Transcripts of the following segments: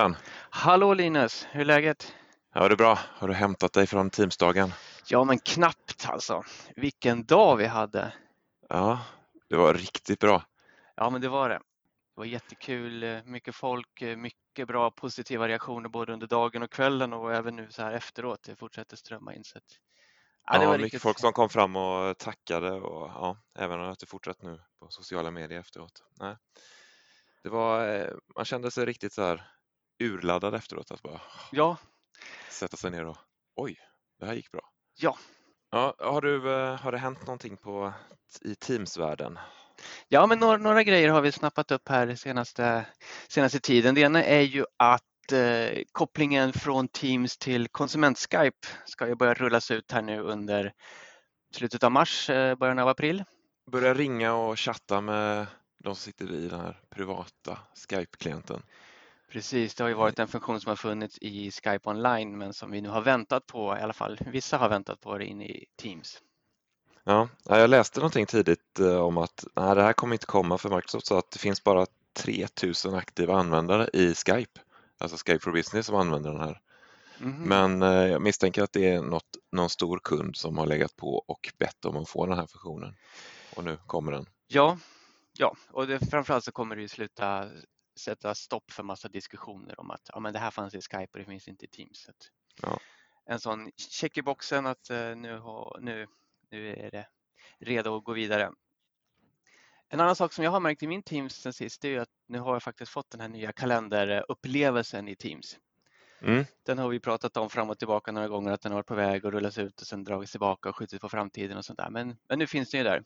Hallå Mårten! Hallå Linus, hur är läget? Ja, det är bra. Har du hämtat dig från Teamsdagen? Ja, men knappt alltså. Vilken dag vi hade. Ja, det var riktigt bra. Ja, men det var det. Det var jättekul, mycket folk, mycket bra positiva reaktioner både under dagen och kvällen och även nu så här efteråt. Det fortsätter strömma in. Så att, ja, det var mycket riktigt... folk som kom fram och tackade och ja, även att det fortsatt nu på sociala medier efteråt. Nej. Det var, eh, man kände sig riktigt så här urladdad efteråt. Att bara ja. sätta sig ner och oj, det här gick bra. Ja. ja har, du, eh, har det hänt någonting på, i Teams-världen? Ja, men några, några, grejer har vi snappat upp här senaste, senaste tiden. Det ena är ju att eh, kopplingen från Teams till konsument-Skype ska ju börja rullas ut här nu under slutet av mars, eh, början av april. Börja ringa och chatta med de som sitter i den här privata Skype-klienten. Precis, det har ju varit en funktion som har funnits i Skype online men som vi nu har väntat på, i alla fall vissa har väntat på det in i Teams. Ja, jag läste någonting tidigt eh, om att nej, det här kommer inte komma för Microsoft sa att det finns bara 3000 aktiva användare i Skype, alltså Skype for Business som använder den här. Mm. Men eh, jag misstänker att det är något, någon stor kund som har legat på och bett om att få den här funktionen och nu kommer den. Ja, ja, och det, framförallt så kommer det ju sluta sätta stopp för massa diskussioner om att ja, men det här fanns i Skype och det finns inte i Teams. Ja. En sån check i boxen att uh, nu, har, nu, nu är det redo att gå vidare. En annan sak som jag har märkt i min Teams sen sist är att nu har jag faktiskt fått den här nya kalenderupplevelsen i Teams. Mm. Den har vi pratat om fram och tillbaka några gånger att den har varit på väg att rullas ut och sen dragits tillbaka och skjutits på framtiden och sånt där. Men, men nu finns den ju där.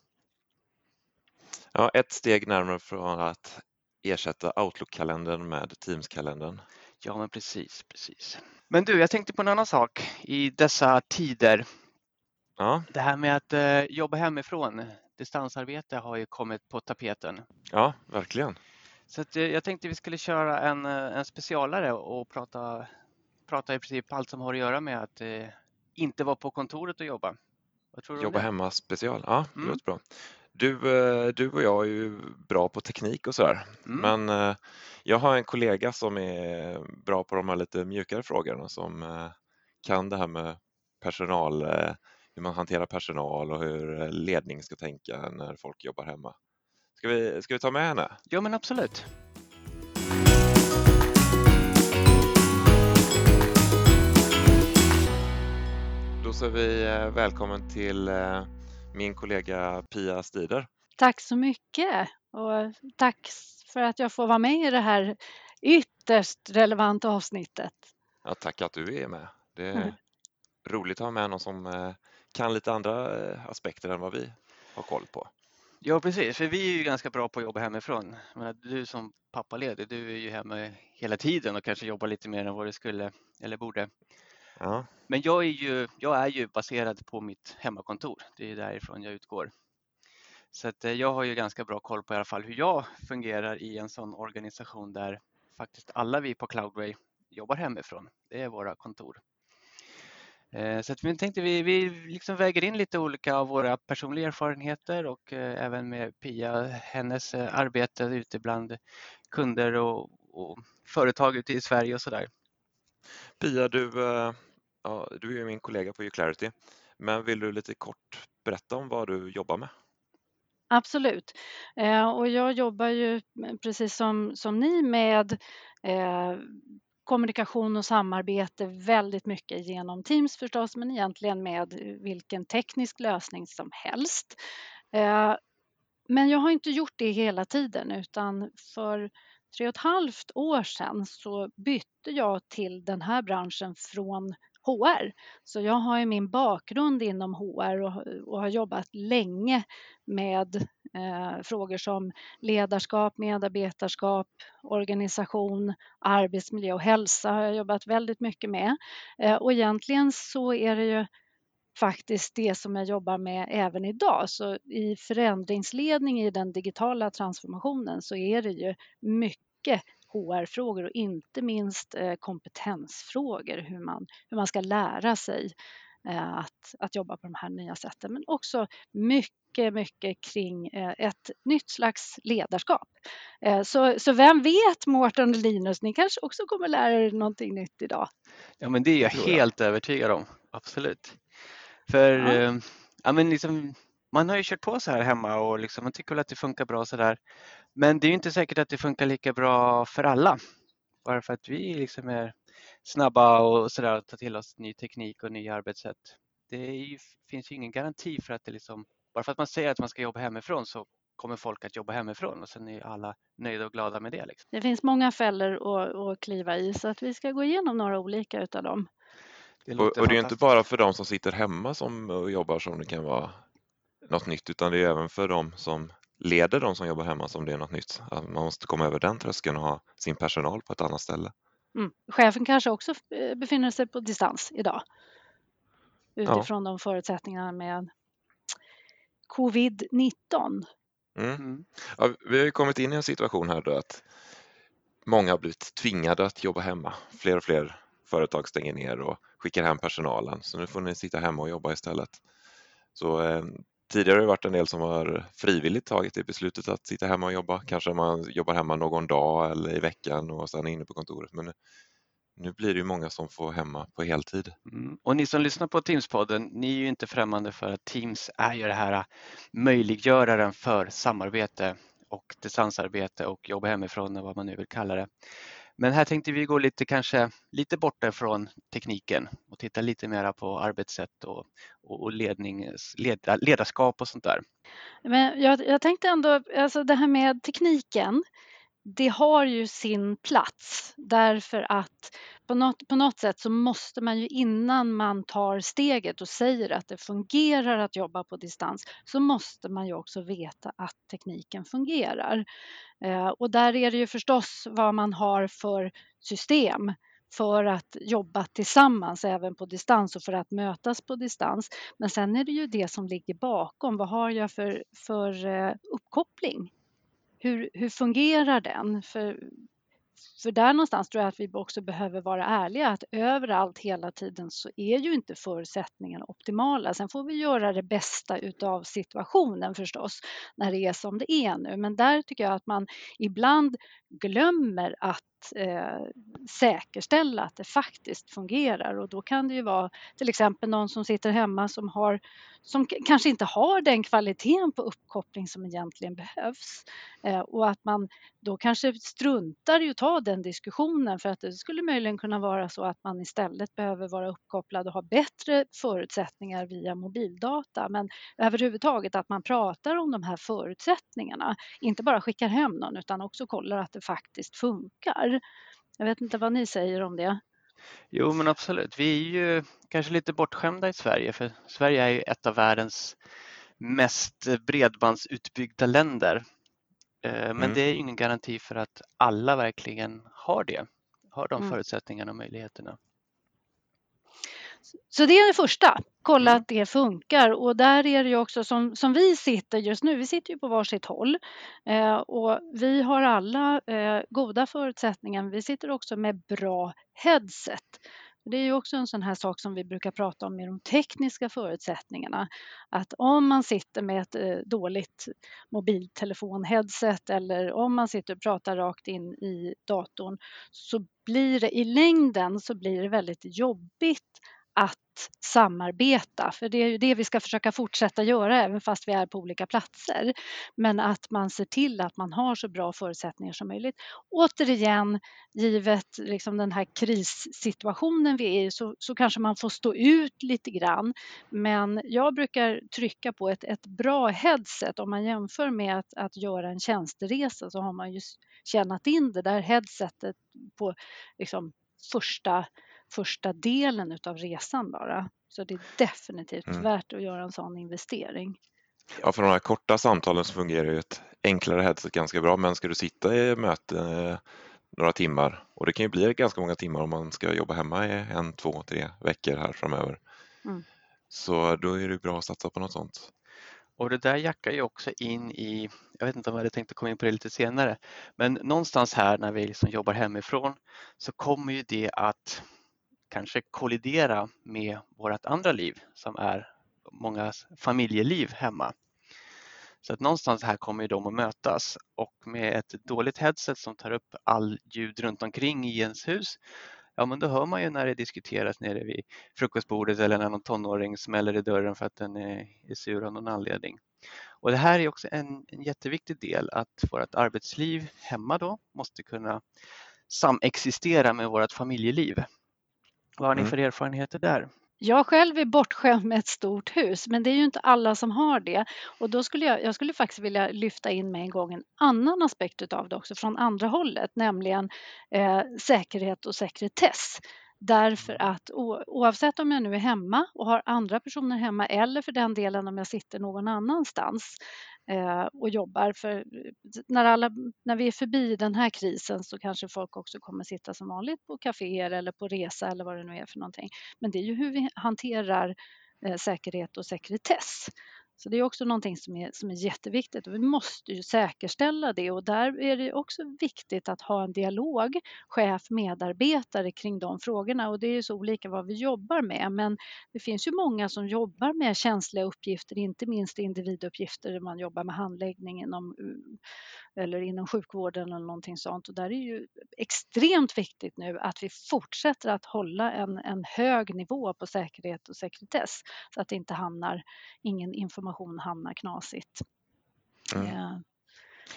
Ja, ett steg närmare från att ersätta Outlook-kalendern med Teams-kalendern. Ja, men precis, precis. Men du, jag tänkte på en annan sak i dessa tider. Ja. Det här med att eh, jobba hemifrån, distansarbete har ju kommit på tapeten. Ja, verkligen. Så att, eh, jag tänkte vi skulle köra en, eh, en specialare och prata, prata i princip allt som har att göra med att eh, inte vara på kontoret och jobba. Jobba hemma special, ja det mm. låter bra. Du, eh, du och jag är ju bra på teknik och sådär, mm. men eh, jag har en kollega som är bra på de här lite mjukare frågorna som eh, kan det här med personal, hur man hanterar personal och hur ledning ska tänka när folk jobbar hemma. Ska vi, ska vi ta med henne? Ja, men absolut. Då säger vi välkommen till min kollega Pia Stider. Tack så mycket och tack för att jag får vara med i det här ytterst relevanta avsnittet. Ja, tack att du är med. Det är mm. roligt att ha med någon som eh, kan lite andra eh, aspekter än vad vi har koll på. Ja, precis, för vi är ju ganska bra på att jobba hemifrån. Men du som pappaledig, du är ju hemma hela tiden och kanske jobbar lite mer än vad du skulle eller borde. Ja. Men jag är, ju, jag är ju baserad på mitt hemmakontor. Det är därifrån jag utgår. Så att eh, jag har ju ganska bra koll på i alla fall hur jag fungerar i en sån organisation där faktiskt alla vi på Cloudway jobbar hemifrån. Det är våra kontor. Eh, så att vi tänkte vi, vi liksom väger in lite olika av våra personliga erfarenheter och eh, även med Pia, hennes arbete ute bland kunder och, och företag ute i Sverige och sådär. Pia, du, eh, ja, du är ju min kollega på Uclarity, men vill du lite kort berätta om vad du jobbar med? Absolut. Eh, och jag jobbar ju mm, precis som, som ni med eh, kommunikation och samarbete väldigt mycket genom Teams förstås, men egentligen med vilken teknisk lösning som helst. Eh, men jag har inte gjort det hela tiden utan för tre och ett halvt år sedan så bytte jag till den här branschen från HR. Så jag har ju min bakgrund inom HR och, och har jobbat länge med eh, frågor som ledarskap, medarbetarskap, organisation, arbetsmiljö och hälsa har jag jobbat väldigt mycket med. Eh, och egentligen så är det ju faktiskt det som jag jobbar med även idag. Så i förändringsledning i den digitala transformationen så är det ju mycket HR-frågor och inte minst eh, kompetensfrågor, hur man, hur man ska lära sig eh, att, att jobba på de här nya sätten. Men också mycket, mycket kring eh, ett nytt slags ledarskap. Så, så vem vet Mårten och Linus, ni kanske också kommer lära er någonting nytt idag? Ja men det är jag helt övertygad om, absolut. För ja. ja men liksom, man har ju kört på så här hemma och liksom, man tycker väl att det funkar bra så där. Men det är inte säkert att det funkar lika bra för alla. Bara för att vi liksom är snabba och sådär att ta till oss ny teknik och nya arbetssätt. Det ju, finns ju ingen garanti för att det liksom, bara för att man säger att man ska jobba hemifrån så kommer folk att jobba hemifrån och sen är alla nöjda och glada med det. Liksom. Det finns många fällor att, att kliva i så att vi ska gå igenom några olika utav dem. Det och, och, det är inte bara för de som sitter hemma som jobbar som det kan vara något nytt utan det är även för de som leder de som jobbar hemma som det är något nytt. Att man måste komma över den tröskeln och ha sin personal på ett annat ställe. Mm. Chefen kanske också eh, befinner sig på distans idag utifrån ja. de förutsättningarna med covid-19. Mm. mm. Ja, vi har kommit in i en situation här då att många har blivit tvingade att jobba hemma. Fler och fler företag stänger ner och skickar hem personalen så nu får ni sitta hemma och jobba istället. Så eh, Tidigare har det varit en del som har frivilligt tagit det beslutet att sitta hemma och jobba. Kanske man jobbar hemma någon dag eller i veckan och sen är inne på kontoret. Men nu blir det ju många som får hemma på heltid. Mm. Och ni som lyssnar på Teams-podden, ni är ju inte främmande för att Teams är ju det här eh, möjliggöraren för samarbete och distansarbete och jobba hemifrån, vad man nu vill kalla det. Men här tänkte vi gå lite kanske lite borta från tekniken och titta lite mera på arbetssätt och, och ledning, led, ledarskap och sånt där. Men jag, jag tänkte ändå, alltså det här med tekniken, det har ju sin plats därför att på något, på något sätt så måste man ju innan man tar steget och säger att det fungerar att jobba på distans så måste man ju också veta att tekniken fungerar. Eh, och där är det ju förstås vad man har för system för att jobba tillsammans även på distans och för att mötas på distans. Men sen är det ju det som ligger bakom. Vad har jag för, för eh, uppkoppling? Hur, hur fungerar den? För för där någonstans tror jag att vi också behöver vara ärliga att överallt hela tiden så är ju inte förutsättningarna optimala. Sen får vi göra det bästa utav situationen förstås när det är som det är nu. Men där tycker jag att man ibland glömmer att eh, säkerställa att det faktiskt fungerar. Och då kan det ju vara till exempel någon som sitter hemma som, har, som kanske inte har den kvaliteten på uppkoppling som egentligen behövs. Eh, och att man då kanske struntar i att ta den diskussionen för att det skulle möjligen kunna vara så att man istället behöver vara uppkopplad och ha bättre förutsättningar via mobildata. Men överhuvudtaget att man pratar om de här förutsättningarna, inte bara skickar hem någon utan också kollar att det faktiskt funkar. Jag vet inte vad ni säger om det. Jo men absolut, vi är ju kanske lite bortskämda i Sverige för Sverige är ju ett av världens mest bredbandsutbyggda länder. Eh, men mm. det är ingen garanti för att alla verkligen har det, har de mm. förutsättningarna och möjligheterna. Så det är det första, kolla mm. att det funkar och där är det ju också som, som vi sitter just nu, vi sitter ju på varsitt håll eh, och vi har alla eh, goda förutsättningar, vi sitter också med bra headset. Det är ju också en sån här sak som vi brukar prata om med de tekniska förutsättningarna. Att om man sitter med ett eh, dåligt mobiltelefonheadset eller om man sitter och pratar rakt in i datorn så blir det i längden så blir det väldigt jobbigt att samarbeta, för det är ju det vi ska försöka fortsätta göra även fast vi är på olika platser. Men att man ser till att man har så bra förutsättningar som möjligt. Återigen, givet liksom den här krissituationen vi är i så, så kanske man får stå ut lite grann. Men jag brukar trycka på ett, ett bra headset. Om man jämför med att, att göra en tjänsteresa så har man ju tjänat in det där headsetet på liksom första första delen utav resan bara. Så det är definitivt mm. värt att göra en sån investering. Ja, för de här korta samtalen så fungerar ju ett enklare headset ganska bra, men ska du sitta i möte eh, några timmar och det kan ju bli ganska många timmar om man ska jobba hemma i en, två, tre veckor här framöver. Mm. Så då är det bra att satsa på något sånt. Och det där jackar ju också in i, jag vet inte om jag hade tänkt att komma in på det lite senare, men någonstans här när vi liksom jobbar hemifrån så kommer ju det att kanske kollidera med vårt andra liv som är mångas familjeliv hemma. Så att någonstans här kommer de att mötas och med ett dåligt headset som tar upp all ljud runt omkring i ens hus, ja men då hör man ju när det diskuteras nere vid frukostbordet eller när någon tonåring smäller i dörren för att den är, är sur av någon anledning. Och det här är också en, en jätteviktig del att vårt arbetsliv hemma då måste kunna samexistera med vårt familjeliv. Vad har ni mm. för erfarenheter där? Jag själv är bortskämd med ett stort hus, men det är ju inte alla som har det. Och då skulle jag, jag skulle faktiskt vilja lyfta in med en gång en annan aspekt av det också från andra hållet, nämligen eh, säkerhet och sekretess. Därför att oavsett om jag nu är hemma och har andra personer hemma eller för den delen om jag sitter någon annanstans eh, och jobbar. För eh, när, alla, när vi är förbi den här krisen så kanske folk också kommer sitta som vanligt på kaféer eller på resa eller vad det nu är för någonting. Men det är ju hur vi hanterar eh, säkerhet och sekretess. Så det är också någonting som är, som är jätteviktigt. Och vi måste ju säkerställa det och där är det också viktigt att ha en dialog chef-medarbetare kring de frågorna. Och det är ju så olika vad vi jobbar med men det finns ju många som jobbar med känsliga uppgifter, inte minst individuppgifter där man jobbar med handläggning inom eller inom sjukvården eller någonting sånt. Och där är ju extremt viktigt nu att vi fortsätter att hålla en, en hög nivå på säkerhet och sekretess så att det inte hamnar, ingen information hamnar knasigt. Mm. Ja.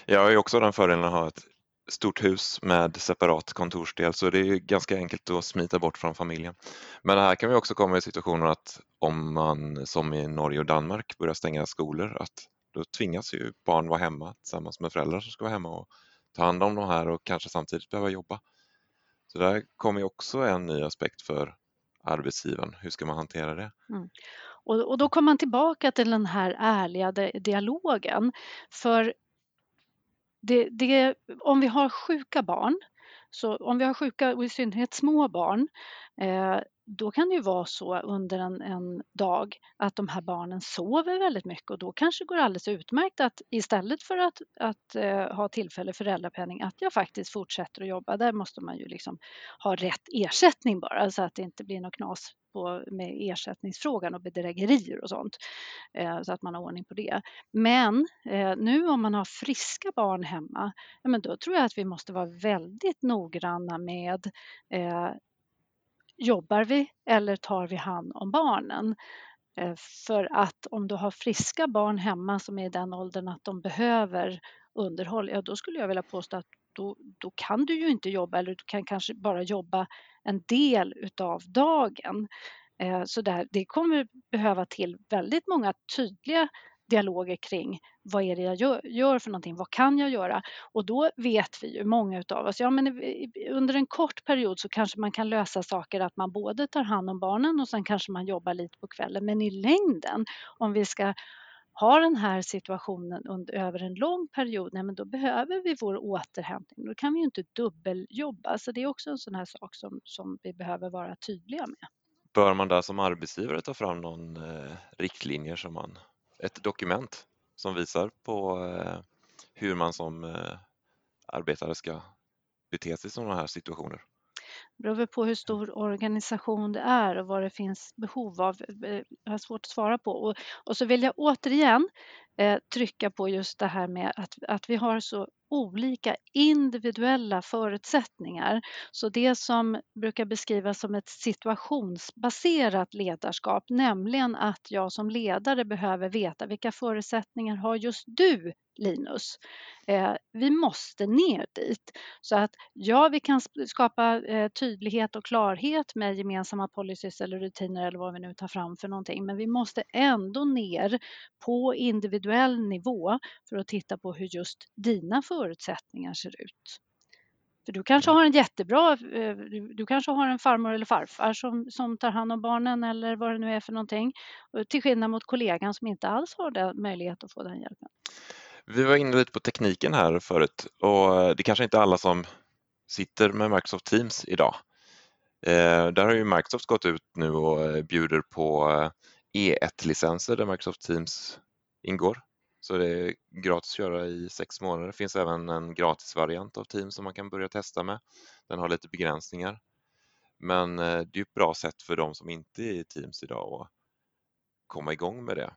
Jag har ju också den fördelen att ha ett stort hus med separat kontorsdel så det är ganska enkelt att smita bort från familjen. Men här kan vi också komma i situationer att om man som i Norge och Danmark börjar stänga skolor att då tvingas ju barn vara hemma tillsammans med föräldrar som ska vara hemma och ta hand om de här och kanske samtidigt behöva jobba. Så där kommer också en ny aspekt för arbetsgivaren. Hur ska man hantera det? Mm. Och, och, då kommer man tillbaka till den här ärliga dialogen. För det, det, om vi har sjuka barn, så om vi har sjuka och i synnerhet små barn, eh, då kan det ju vara så under en, en, dag att de här barnen sover väldigt mycket och då kanske det går alldeles utmärkt att istället för att, att eh, ha tillfällig föräldrapenning att jag faktiskt fortsätter att jobba. Där måste man ju liksom ha rätt ersättning bara så att det inte blir något knas på, med ersättningsfrågan och bedrägerier och sånt. eh, så att man har ordning på det. Men eh, nu om man har friska barn hemma, ja, men då tror jag att vi måste vara väldigt noggranna med eh, jobbar vi eller tar vi hand om barnen? Eh, för att om du har friska barn hemma som är i den åldern att de behöver underhåll, ja då skulle jag vilja påstå att då, då kan du ju inte jobba eller du kan kanske bara jobba en del utav dagen. Eh, så så här, det kommer behöva till väldigt många tydliga dialoger kring vad är det jag gör, gör, för någonting, vad kan jag göra? Och då vet vi ju, många utav oss, ja men under en kort period så kanske man kan lösa saker att man både tar hand om barnen och sen kanske man jobbar lite på kvällen. Men i längden, om vi ska ha den här situationen under, över en lång period, nej men då behöver vi vår återhämtning. Då kan vi ju inte dubbeljobba. Så det är också en sån här sak som, som vi behöver vara tydliga med. Bör man där som arbetsgivare ta fram någon eh, riktlinjer som man ett dokument som visar på eh, hur man som eh, arbetare ska bete sig i sådana här situationer. Det beror på hur stor organisation det är och vad det finns behov av. Eh, jag har svårt att svara på. Och, och så vill jag återigen eh, trycka på just det här med att, att vi har så olika individuella förutsättningar. Så det som brukar beskrivas som ett situationsbaserat ledarskap, nämligen att jag som ledare behöver veta vilka förutsättningar har just du Linus. Eh, vi måste ner dit. Så att ja, vi kan skapa eh, tydlighet och klarhet med gemensamma policies eller rutiner eller vad vi nu tar fram för någonting. Men vi måste ändå ner på individuell nivå för att titta på hur just dina förutsättningar ser ut. För du kanske har en jättebra, eh, du kanske har en farmor eller farfar som, som tar hand om barnen eller vad det nu är för någonting. Eh, till skillnad mot kollegan som inte alls har den möjlighet att få den hjälpen. Vi var inne lite på tekniken här förut och eh, det kanske inte är alla som sitter med Microsoft Teams idag. Där har ju Microsoft gått ut nu och bjuder på e E1-licenser där Microsoft Teams ingår. Så det är gratis att köra i sex månader. Det finns även en gratisvariant av Teams som man kan börja testa med. Den har lite begränsningar. Men eh, det är ett bra sätt för de som inte är i Teams idag att komma igång med det.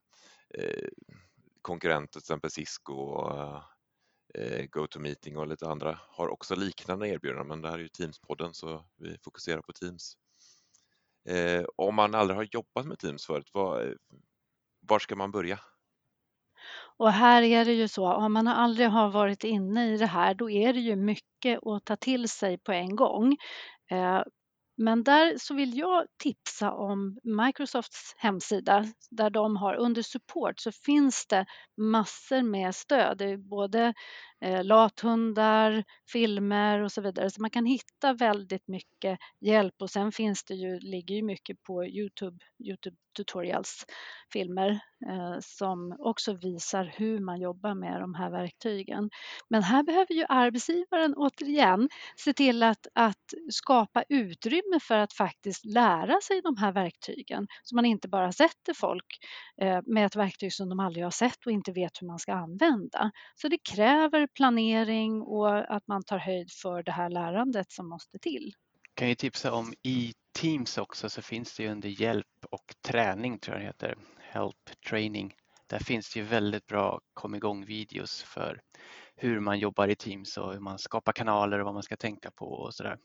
Eh, Konkurrenter, till exempel Cisco och eh, GoToMeeting och lite andra har också liknande erbjudanden men det här är ju Teams-podden så vi fokuserar på Teams. Om man aldrig har jobbat med Teams förut, var, var ska man börja? Och här är det ju så, om man aldrig har varit inne i det här, då är det ju mycket att ta till sig på en gång. Eh, men där så vill jag tipsa om Microsofts hemsida där de har under support så finns det massor med stöd. Både eh, lathundar, filmer och så vidare. Så man kan hitta väldigt mycket hjälp och sen finns det ju, ligger ju mycket på Youtube, Youtube tutorials, filmer eh, som också visar hur man jobbar med de här verktygen. Men här behöver ju arbetsgivaren återigen se till att, att skapa utrymme för att faktiskt lära sig de här verktygen så man inte bara sätter folk eh, med ett verktyg som de aldrig har sett och inte vet hur man ska använda. Så det kräver planering och att man tar höjd för det här lärandet som måste till. Jag kan ju tipsa om i Teams också så finns det ju under hjälp och träning tror jag det heter, Help Training. Där finns det ju väldigt bra kom igång videos för hur man jobbar i Teams och hur man skapar kanaler och vad man ska tänka på och sådär.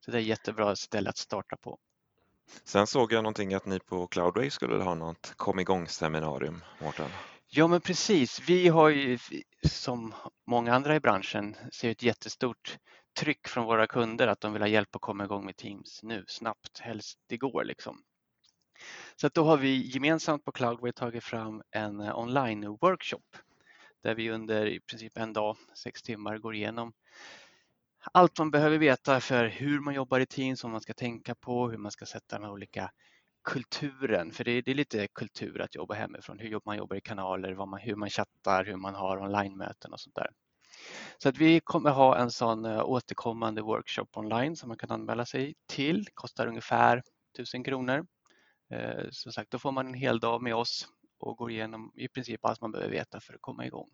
Så det är ett jättebra ställe att starta på. Sen såg jag någonting att ni på Cloudway skulle ha något kom igång seminarium, Mårten. Ja men precis, vi har ju som många andra i branschen ser ett jättestort tryck från våra kunder att de vill ha hjälp att komma igång med Teams nu snabbt, helst igår liksom. Så att då har vi gemensamt på Cloudway tagit fram en eh, online-workshop där vi under i princip en dag, sex timmar, går igenom allt man behöver veta för hur man jobbar i Teams, vad man ska tänka på, hur man ska sätta de olika kulturen, för det är, det är, lite kultur att jobba hemifrån, hur man jobbar i kanaler, man, hur man chattar, hur man har online-möten och sånt där. Så att vi kommer ha en sån eh, återkommande workshop online som man kan anmäla sig till. Kostar ungefär 1000 kronor. Eh, som sagt, då får man en hel dag med oss och går igenom i princip allt man behöver veta för att komma igång.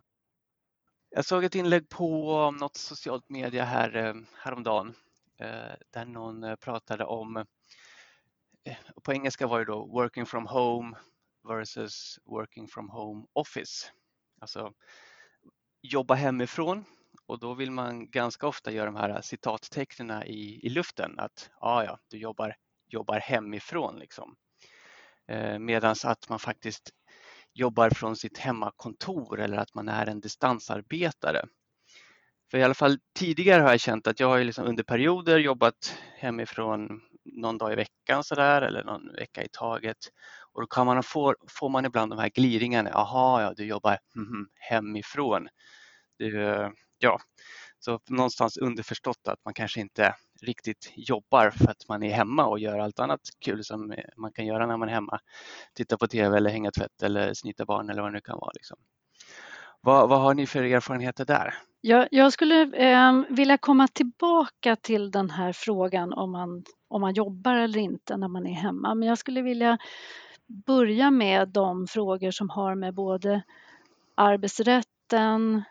Jag såg ett inlägg på något socialt media här eh, häromdagen eh, där någon pratade om, Eh, på engelska var det då working from home versus working from home office. Alltså jobba hemifrån och då vill man ganska ofta göra de här citattecknen i, i luften att ja, ja, du jobbar, jobbar hemifrån liksom. Eh, Medan att man faktiskt jobbar från sitt hemmakontor eller att man är en distansarbetare. För i alla fall tidigare har jag känt att jag har liksom under perioder jobbat hemifrån någon dag i veckan sådär eller någon vecka i taget. Och då kan man få, får man ibland de här gliringarna. Jaha, ja, du jobbar mhm, hemifrån. Du, ja, så någonstans underförstått att man kanske inte riktigt jobbar för att man är hemma och gör allt annat kul som man kan göra när man är hemma. Titta på TV eller hänga tvätt eller snitta barn eller vad det nu kan vara. Liksom. Vad, vad har ni för erfarenheter där? Jag, jag skulle eh, vilja komma tillbaka till den här frågan om man, om man jobbar eller inte när man är hemma. Men jag skulle vilja börja med de frågor som har med både arbetsrätten,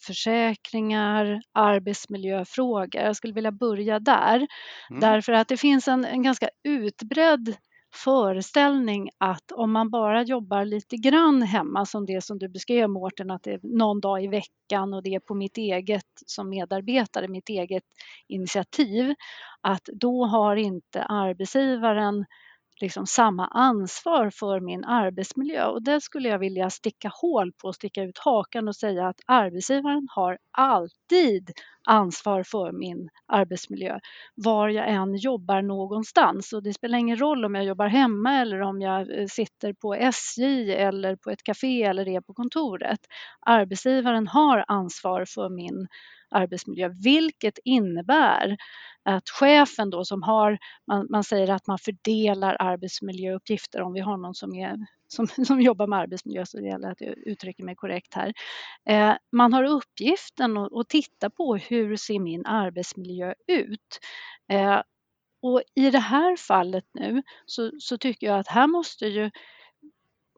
försäkringar, arbetsmiljöfrågor. Jag skulle vilja börja där. Mm. Därför att det finns en, en ganska utbredd föreställning att om man bara jobbar lite grann hemma som det som du beskrev Mårten, att det är någon dag i veckan och det är på mitt eget som medarbetare, mitt eget initiativ, att då har inte arbetsgivaren liksom samma ansvar för min arbetsmiljö och det skulle jag vilja sticka hål på, sticka ut hakan och säga att arbetsgivaren har alltid ansvar för min arbetsmiljö var jag än jobbar någonstans och det spelar ingen roll om jag jobbar hemma eller om jag eh, sitter på SJ eller på ett café eller är på kontoret. Arbetsgivaren har ansvar för min arbetsmiljö, vilket innebär att chefen då som har, man, man säger att man fördelar arbetsmiljöuppgifter om vi har någon som, är, som, som jobbar med arbetsmiljö så det gäller att jag uttrycker mig korrekt här. Eh, man har uppgiften att, att titta på hur ser min arbetsmiljö ut? Eh, och i det här fallet nu så, så tycker jag att här måste ju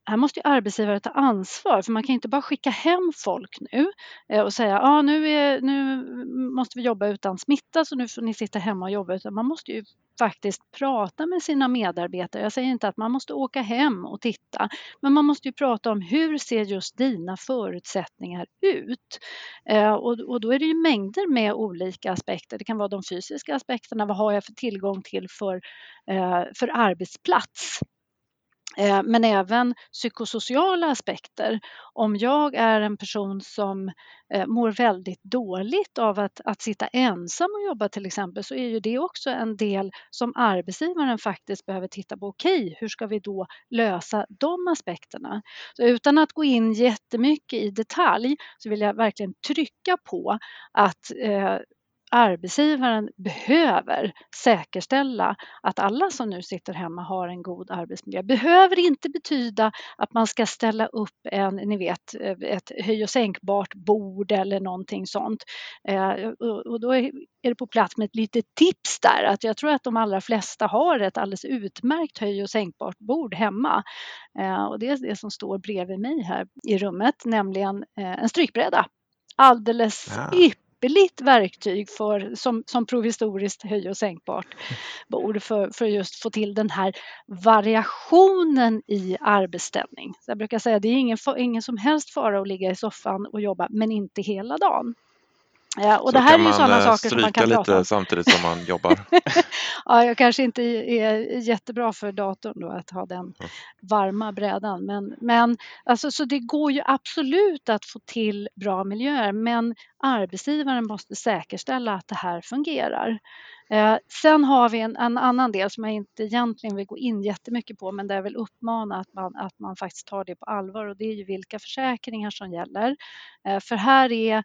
här måste ju arbetsgivare ta ansvar för man kan inte bara skicka hem folk nu eh, och säga ah, nu, är, nu måste vi jobba utan smitta så nu får ni sitta hemma och jobba utan man måste ju faktiskt prata med sina medarbetare. Jag säger inte att man måste åka hem och titta, men man måste ju prata om hur ser just dina förutsättningar ut? Eh, och, då är det ju mängder med olika aspekter. Det kan vara de fysiska aspekterna. Vad har jag för tillgång till för, eh, för arbetsplats? Eh, men även psykosociala aspekter. Om jag är en person som eh, mår väldigt dåligt av att, att sitta ensam och jobba till exempel så är ju det också en del som arbetsgivaren faktiskt behöver titta på. Okej, okay, hur ska vi då lösa de aspekterna? Så utan att gå in jättemycket i detalj så vill jag verkligen trycka på att eh, arbetsgivaren behöver säkerställa att alla som nu sitter hemma har en god arbetsmiljö. Behöver inte betyda att man ska ställa upp en, ni vet, ett höj och sänkbart bord eller någonting sånt. Eh, och då är det på plats med ett litet tips där att jag tror att de allra flesta har ett alldeles utmärkt höj och sänkbart bord hemma. Eh, och det är det som står bredvid mig här i rummet, nämligen eh, en strykbräda alldeles ja. Ypperligt verktyg för, som, som provisoriskt höj och sänkbart bord för, för just få till den här variationen i arbetsställning. Så jag brukar säga det är ingen, ingen som helst fara att ligga i soffan och jobba, men inte hela dagen. Ja, och så det här är ju sådana eh, saker som man kan lite om. samtidigt som man jobbar? ja, jag kanske inte är jättebra för datorn då att ha den varma brädan. Men, men alltså, så det går ju absolut att få till bra miljöer men arbetsgivaren måste säkerställa att det här fungerar. Eh, sen har vi en, en, annan del som jag inte egentligen vill gå in jättemycket på men där jag vill uppmana att man, att man faktiskt tar det på allvar och det är ju vilka försäkringar som gäller. Eh, för här är,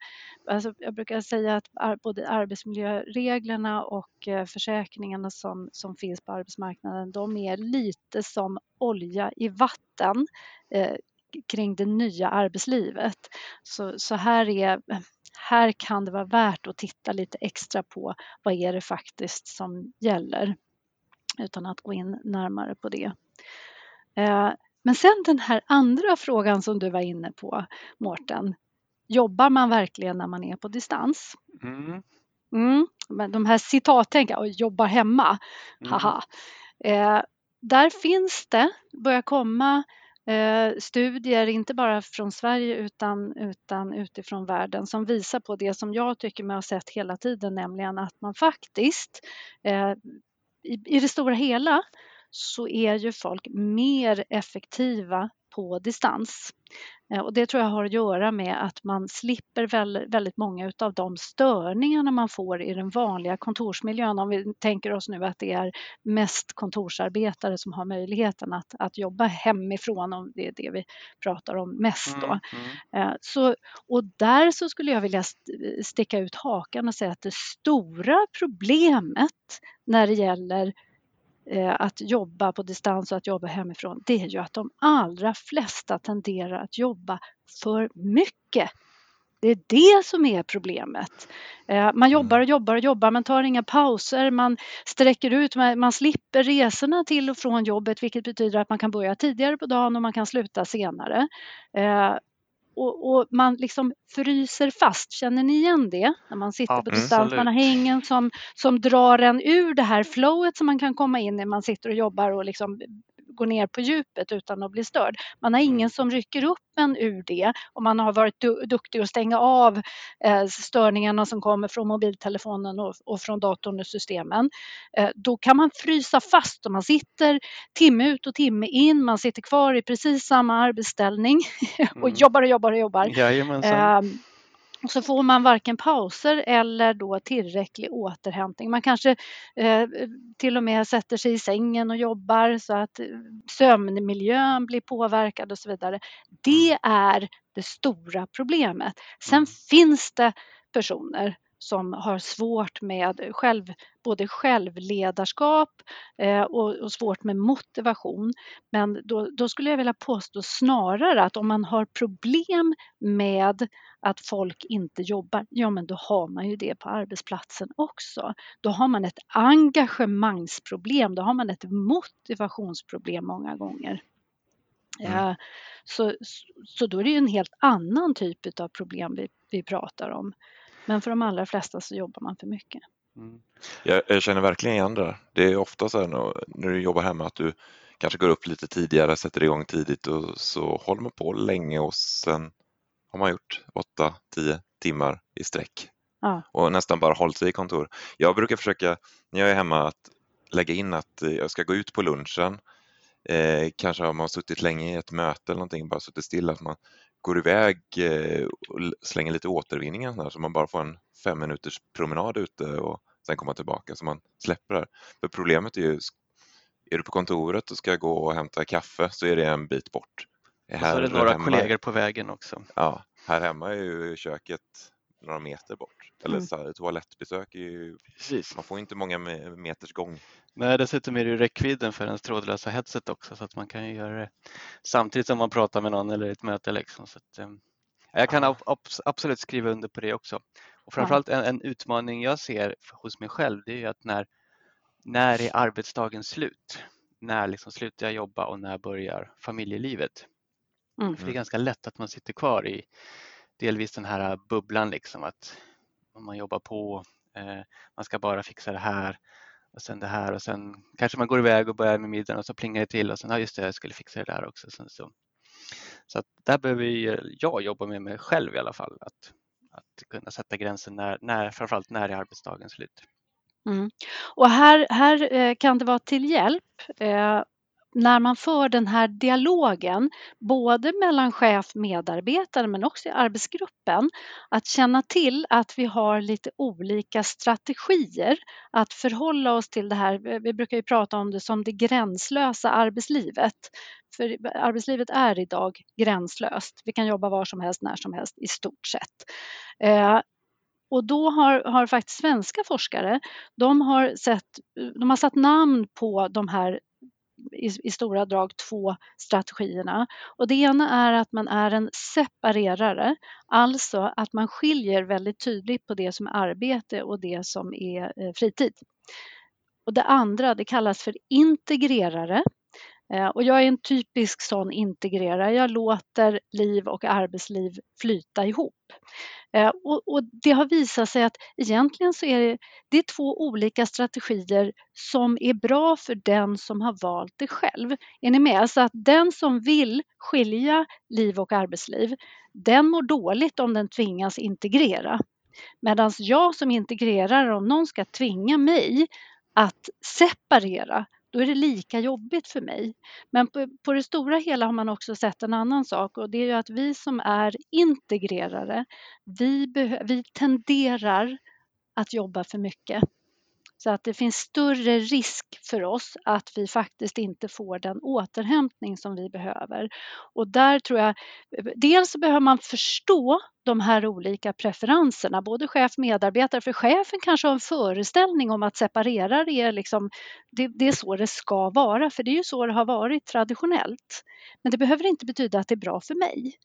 alltså jag brukar säga att både arbetsmiljöreglerna och eh, försäkringarna som, som finns på arbetsmarknaden de är lite som olja i vatten eh, kring det nya arbetslivet. Så, så här är eh, här kan det vara värt att titta lite extra på vad är det faktiskt som gäller utan att gå in närmare på det. Eh, men sen den här andra frågan som du var inne på, Mårten. Jobbar man verkligen när man är på distans? Mm. Mm, men de här citattänk, och jobbar hemma, mm. haha. Eh, där finns det, börjar komma eh, studier, inte bara från Sverige utan, utan utifrån världen som visar på det som jag tycker mig ha sett hela tiden, nämligen att man faktiskt eh, i, i det stora hela så är ju folk mer effektiva på distans. Eh, och det tror jag har att göra med att man slipper väldigt många av de störningarna man får i den vanliga kontorsmiljön. Om vi tänker oss nu att det är mest kontorsarbetare som har möjligheten att, att jobba hemifrån, om det är det vi pratar om mest. Då. Mm, mm. Eh, så, och där så skulle jag vilja sticka ut hakan och säga att det stora problemet när det gäller att jobba på distans och att jobba hemifrån, det är ju att de allra flesta tenderar att jobba för mycket. Det är det som är problemet. Eh, man jobbar och jobbar och jobbar, man tar inga pauser, man sträcker ut, man slipper resorna till och från jobbet vilket betyder att man kan börja tidigare på dagen och man kan sluta senare. Och, och, man liksom fryser fast. Känner ni igen det? När man sitter Absolut. på distans, man har ingen som, som drar en ur det här flowet som man kan komma in i när man sitter och jobbar och liksom gå ner på djupet utan att bli störd. Man har ingen mm. som rycker upp en ur det och man har varit du duktig att stänga av eh, störningarna som kommer från mobiltelefonen och, och från datorn och systemen. Eh, då kan man frysa fast och man sitter timme ut och timme in, man sitter kvar i precis samma arbetsställning och mm. jobbar och jobbar och jobbar. Jajamensan. Eh, så får man varken pauser eller då tillräcklig återhämtning. Man kanske eh, till och med sätter sig i sängen och jobbar så att sömnmiljön blir påverkad och så vidare. Det är det stora problemet. Sen mm. finns det personer som har svårt med själv, både självledarskap eh, och, och, svårt med motivation. Men då, då, skulle jag vilja påstå snarare att om man har problem med att folk inte jobbar, ja men då har man ju det på arbetsplatsen också. Då har man ett engagemangsproblem, då har man ett motivationsproblem många gånger. Mm. Så, så då är det ju en helt annan typ av problem vi, vi pratar om. Men för de allra flesta så jobbar man för mycket. Mm. Jag, jag, känner verkligen igen det. Det är ofta så här när, när du jobbar hemma att du kanske går upp lite tidigare, sätter igång tidigt och så håller man på länge och sen har man gjort 8-10 timmar i sträck ja. och nästan bara hållit sig i kontor. Jag brukar försöka när jag är hemma att lägga in att jag ska gå ut på lunchen. Eh, kanske har man suttit länge i ett möte eller någonting, bara suttit stilla, att man går iväg eh, och slänger lite återvinningar så man bara får en fem minuters promenad ute och sen komma tillbaka så man släpper det. För problemet är ju, är du på kontoret och ska gå och hämta kaffe så är det en bit bort. Och så är det några hemma, kollegor på vägen också. Ja, här hemma är ju köket några meter bort. Eller mm. så här, toalettbesök är ju, Precis. man får inte många meters gång. Nej, dessutom är det ju räckvidden för ens trådlösa headset också så att man kan ju göra det samtidigt som man pratar med någon eller ett möte. Liksom. Så att, um, jag kan absolut skriva under på det också. Och framförallt en, en utmaning jag ser hos mig själv det är ju att när, när är arbetsdagen slut? När liksom slutar jag jobba och när börjar familjelivet? Mm. För det är ganska lätt att man sitter kvar i delvis den här bubblan liksom att man jobbar på, eh, man ska bara fixa det här och sen det här och sen kanske man går iväg och börjar med middagen och så plingar det till och sen, ja just det, jag skulle fixa det där också. Sen så så att där behöver jag jobba med mig själv i alla fall, att, att kunna sätta gränsen när, när, framförallt när är arbetsdagen slut. Mm. Och här, här eh, kan det vara till hjälp eh, när man för den här dialogen, både mellan chef och medarbetare men också i arbetsgruppen, att känna till att vi har lite olika strategier att förhålla oss till det här. Vi brukar ju prata om det som det gränslösa arbetslivet. För arbetslivet är idag gränslöst. Vi kan jobba var som helst, när som helst i stort sett. Eh, och då har, har faktiskt svenska forskare, de har, sett, de har satt namn på de här i, i, stora drag två strategierna. Och det ena är att man är en separerare, alltså att man skiljer väldigt tydligt på det som är arbete och det som är eh, fritid. Och det andra det kallas för integrerare. Eh, och jag är en typisk sån integrerare. Jag låter liv och arbetsliv flyta ihop. Eh, och, och, det har visat sig att egentligen så är det, det är två olika strategier som är bra för den som har valt det själv. Är ni med? Så att den som vill skilja liv och arbetsliv, den mår dåligt om den tvingas integrera. Medan jag som integrerar, om någon ska tvinga mig att separera, då är det lika jobbigt för mig. Men på, på, det stora hela har man också sett en annan sak och det är ju att vi som är integrerare, vi, vi tenderar att jobba för mycket. Så att det finns större risk för oss att vi faktiskt inte får den återhämtning som vi behöver. Och där tror jag, dels behöver man förstå de här olika preferenserna, både chef och medarbetare, för chefen kanske har en föreställning om att separera det är, liksom, det, det är så det ska vara, för det är ju så det har varit traditionellt. Men det behöver inte betyda att det är bra för mig.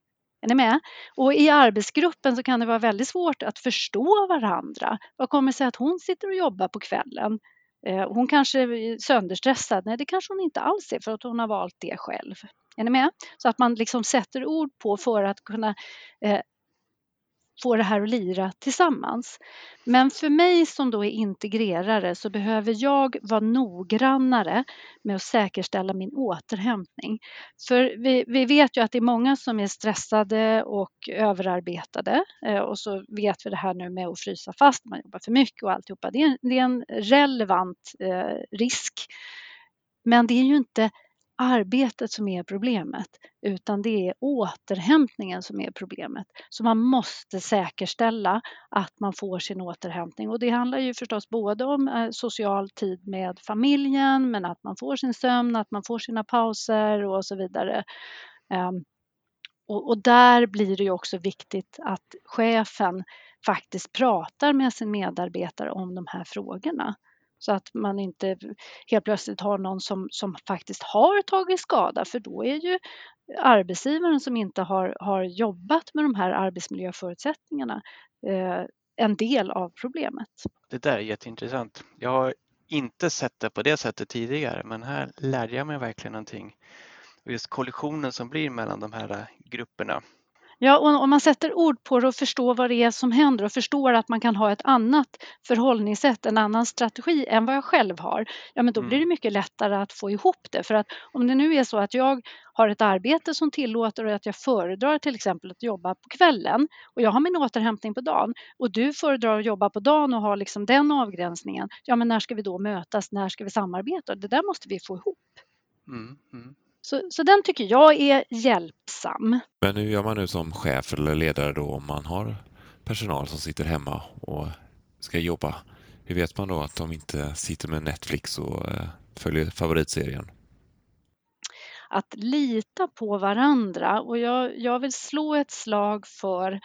Är ni med? Och i arbetsgruppen så kan det vara väldigt svårt att förstå varandra. Vad kommer sig att hon sitter och jobbar på kvällen? Eh, hon kanske är sönderstressad. Nej, det kanske hon inte alls är för att hon har valt det själv. Är ni med? Så att man liksom sätter ord på för att kunna eh, få det här att lira tillsammans. Men för mig som då är integrerare så behöver jag vara noggrannare med att säkerställa min återhämtning. För vi, vi vet ju att det är många som är stressade och överarbetade eh, och så vet vi det här nu med att frysa fast, man jobbar för mycket och alltihopa. Det är, det är en relevant eh, risk. Men det är ju inte arbetet som är problemet utan det är återhämtningen som är problemet. Så man måste säkerställa att man får sin återhämtning och det handlar ju förstås både om eh, social tid med familjen men att man får sin sömn, att man får sina pauser och så vidare. Ehm, och där blir det ju också viktigt att chefen faktiskt pratar med sin medarbetare om de här frågorna. Så att man inte helt plötsligt har någon som, som faktiskt har tagit skada för då är ju arbetsgivaren som inte har, har jobbat med de här arbetsmiljöförutsättningarna eh, en del av problemet. Det där är jätteintressant. Jag har inte sett det på det sättet tidigare men här lärde jag mig verkligen någonting. och just kollisionen som blir mellan de här grupperna. Ja, och om man sätter ord på det och förstår vad det är som händer och förstår att man kan ha ett annat förhållningssätt, en annan strategi än vad jag själv har, ja men då blir det mm. mycket lättare att få ihop det. För att om det nu är så att jag har ett arbete som tillåter att jag föredrar till exempel att jobba på kvällen och jag har min återhämtning på dagen och du föredrar att jobba på dagen och har liksom den avgränsningen, ja men när ska vi då mötas, när ska vi samarbeta? Det där måste vi få ihop. Mm, mm. Så, så den tycker jag är hjälpsam. Men hur gör man nu som chef eller ledare då om man har personal som sitter hemma och ska jobba? Hur vet man då att de inte sitter med Netflix och eh, följer favoritserien? Att lita på varandra och jag, jag vill slå ett slag för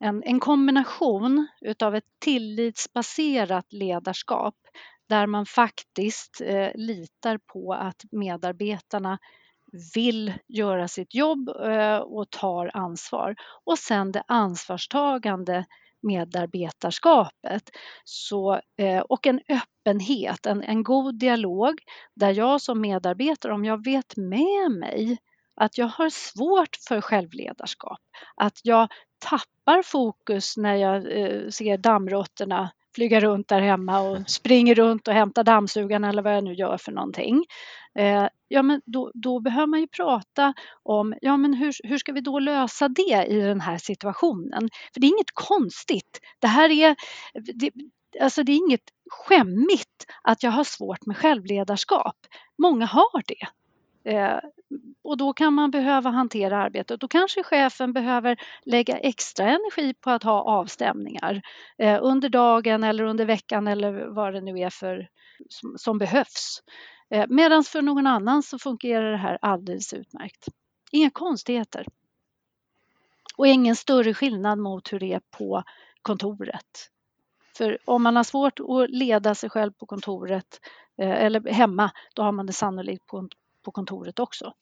en, en kombination utav ett tillitsbaserat ledarskap där man faktiskt eh, litar på att medarbetarna vill göra sitt jobb eh, och tar ansvar. Och sen det ansvarstagande medarbetarskapet. Så, eh, och en öppenhet, en, en god dialog där jag som medarbetare, om jag vet med mig att jag har svårt för självledarskap, att jag tappar fokus när jag eh, ser dammråttorna flyga runt där hemma och springer runt och hämtar dammsugaren eller vad jag nu gör för någonting. Eh, ja, men då, då, behöver man ju prata om ja, men hur, hur ska vi då lösa det i den här situationen? För det är inget konstigt. Det här är, det, alltså det är inget skämmigt att jag har svårt med självledarskap. Många har det. Eh, och då kan man behöva hantera arbetet. Då kanske chefen behöver lägga extra energi på att ha avstämningar eh, under dagen eller under veckan eller vad det nu är för som, som behövs. Eh, Medan för någon annan så fungerar det här alldeles utmärkt. Inga konstigheter. Och ingen större skillnad mot hur det är på kontoret. För om man har svårt att leda sig själv på kontoret eh, eller hemma, då har man det sannolikt på på kontoret också.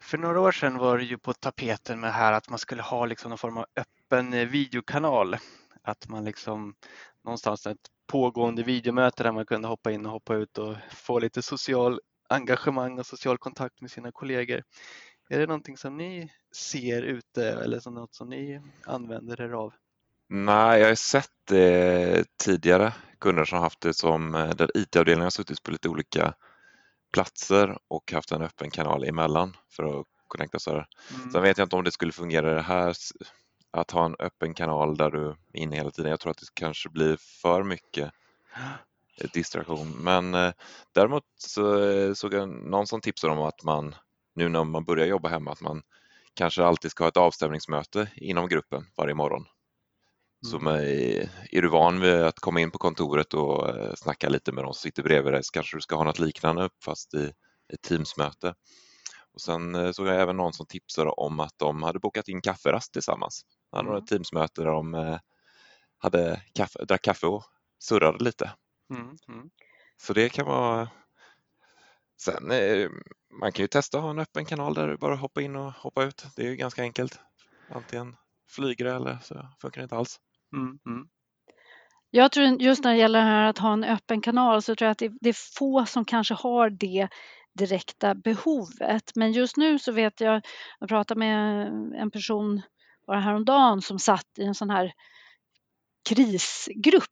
För några år sedan var det ju på tapeten med här att man skulle ha liksom någon form av öppen eh, videokanal. Att man liksom någonstans ett pågående videomöte där man kunde hoppa in och hoppa ut och få lite social engagemang och social kontakt med sina kollegor. Är det någonting som ni ser ute eller som något som ni använder er av? Nej, jag har sett det tidigare kunder som haft det som eh, där IT-avdelningen har suttit på lite olika platser och haft en öppen kanal emellan för att connecta så här. Mm. Sen vet jag inte om det skulle fungera det här att ha en öppen kanal där du är inne hela tiden. Jag tror att det kanske blir för mycket distraktion. Men eh, däremot så eh, såg jag någon som tipsade om att man nu när man börjar jobba hemma att man kanske alltid ska ha ett avstämningsmöte inom gruppen varje morgon. Mm. med, är du van vid att komma in på kontoret och eh, snacka lite med de som sitter bredvid dig så kanske du ska ha något liknande fast i ett Teamsmöte. Och sen eh, såg jag även någon som tipsade om att de hade bokat in kafferast tillsammans. De hade mm. ett Teamsmöte där de eh, hade kaffe, drack kaffe och surrade lite. Mm. Mm. Så det kan vara Sen man kan ju testa att ha en öppen kanal där du bara hoppar in och hoppar ut. Det är ju ganska enkelt. Antingen flyger det eller så funkar det inte alls. Mm, mm. Jag tror just när det gäller det här att ha en öppen kanal så tror jag att det, är få som kanske har det direkta behovet. Men just nu så vet jag, jag pratade med en person bara häromdagen som satt i en sån här krisgrupp.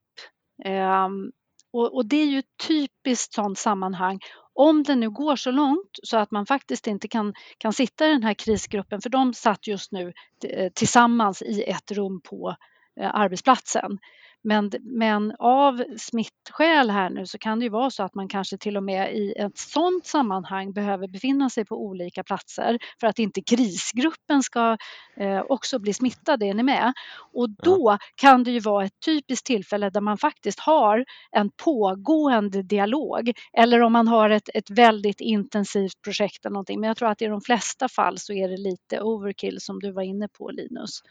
Ehm, och, och, det är ju ett typiskt sådant sammanhang. Om det nu går så långt så att man faktiskt inte kan, kan sitta i den här krisgruppen, för de satt just nu eh, tillsammans i ett rum på arbetsplatsen. Men, men av smittskäl här nu så kan det ju vara så att man kanske till och med i ett sådant sammanhang behöver befinna sig på olika platser för att inte krisgruppen ska eh, också bli smittad, är ni med? Och då kan det ju vara ett typiskt tillfälle där man faktiskt har en pågående dialog eller om man har ett, ett väldigt intensivt projekt eller någonting. Men jag tror att i de flesta fall så är det lite overkill som du var inne på Linus.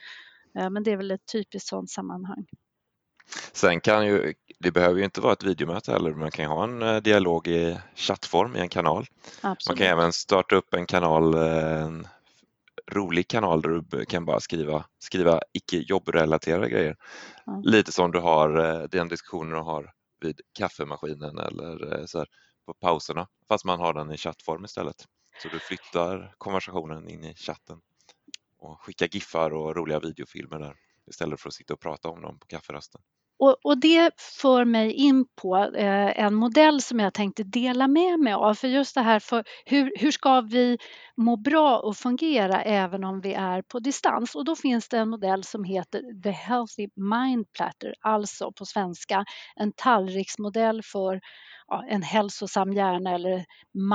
Men det är väl ett typiskt sådant sammanhang. Sen kan ju, det behöver ju inte vara ett videomöte heller, man kan ha en eh, dialog i chattform i en kanal. Absolut. Man kan även starta upp en kanal, eh, en rolig kanal där du kan bara skriva, skriva icke jobbrelaterade grejer. Ja. Lite som du har eh, den diskussionen du har vid kaffemaskinen eller så här, på pauserna, fast man har den i chattform istället. Så du flyttar konversationen in i chatten och skicka giffar och roliga videofilmer där istället för att sitta och prata om dem på kafferasten. Och, och, det för mig in på eh, en modell som jag tänkte dela med mig av. För just det här, för hur, hur ska vi må bra och fungera även om vi är på distans? Och då finns det en modell som heter The Healthy Mind Platter, alltså på svenska en tallriksmodell för ja, en hälsosam hjärna eller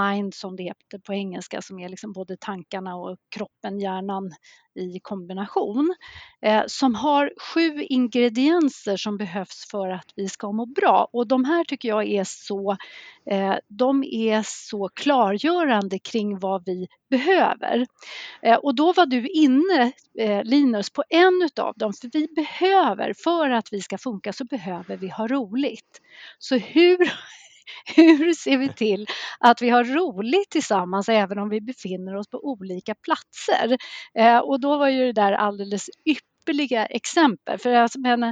mind som det heter på engelska som är liksom både tankarna och kroppen, hjärnan i kombination. Eh, som har sju ingredienser som behövs för att vi ska må bra och de här tycker jag är så, eh, de är så klargörande kring vad vi behöver. Eh, och då var du inne eh, Linus på en utav dem för vi behöver, för att vi ska funka så behöver vi ha roligt. Så hur hur ser vi till att vi har roligt tillsammans även om vi befinner oss på olika platser? Eh, och då var ju det där alldeles ypperliga exempel. För alltså, men,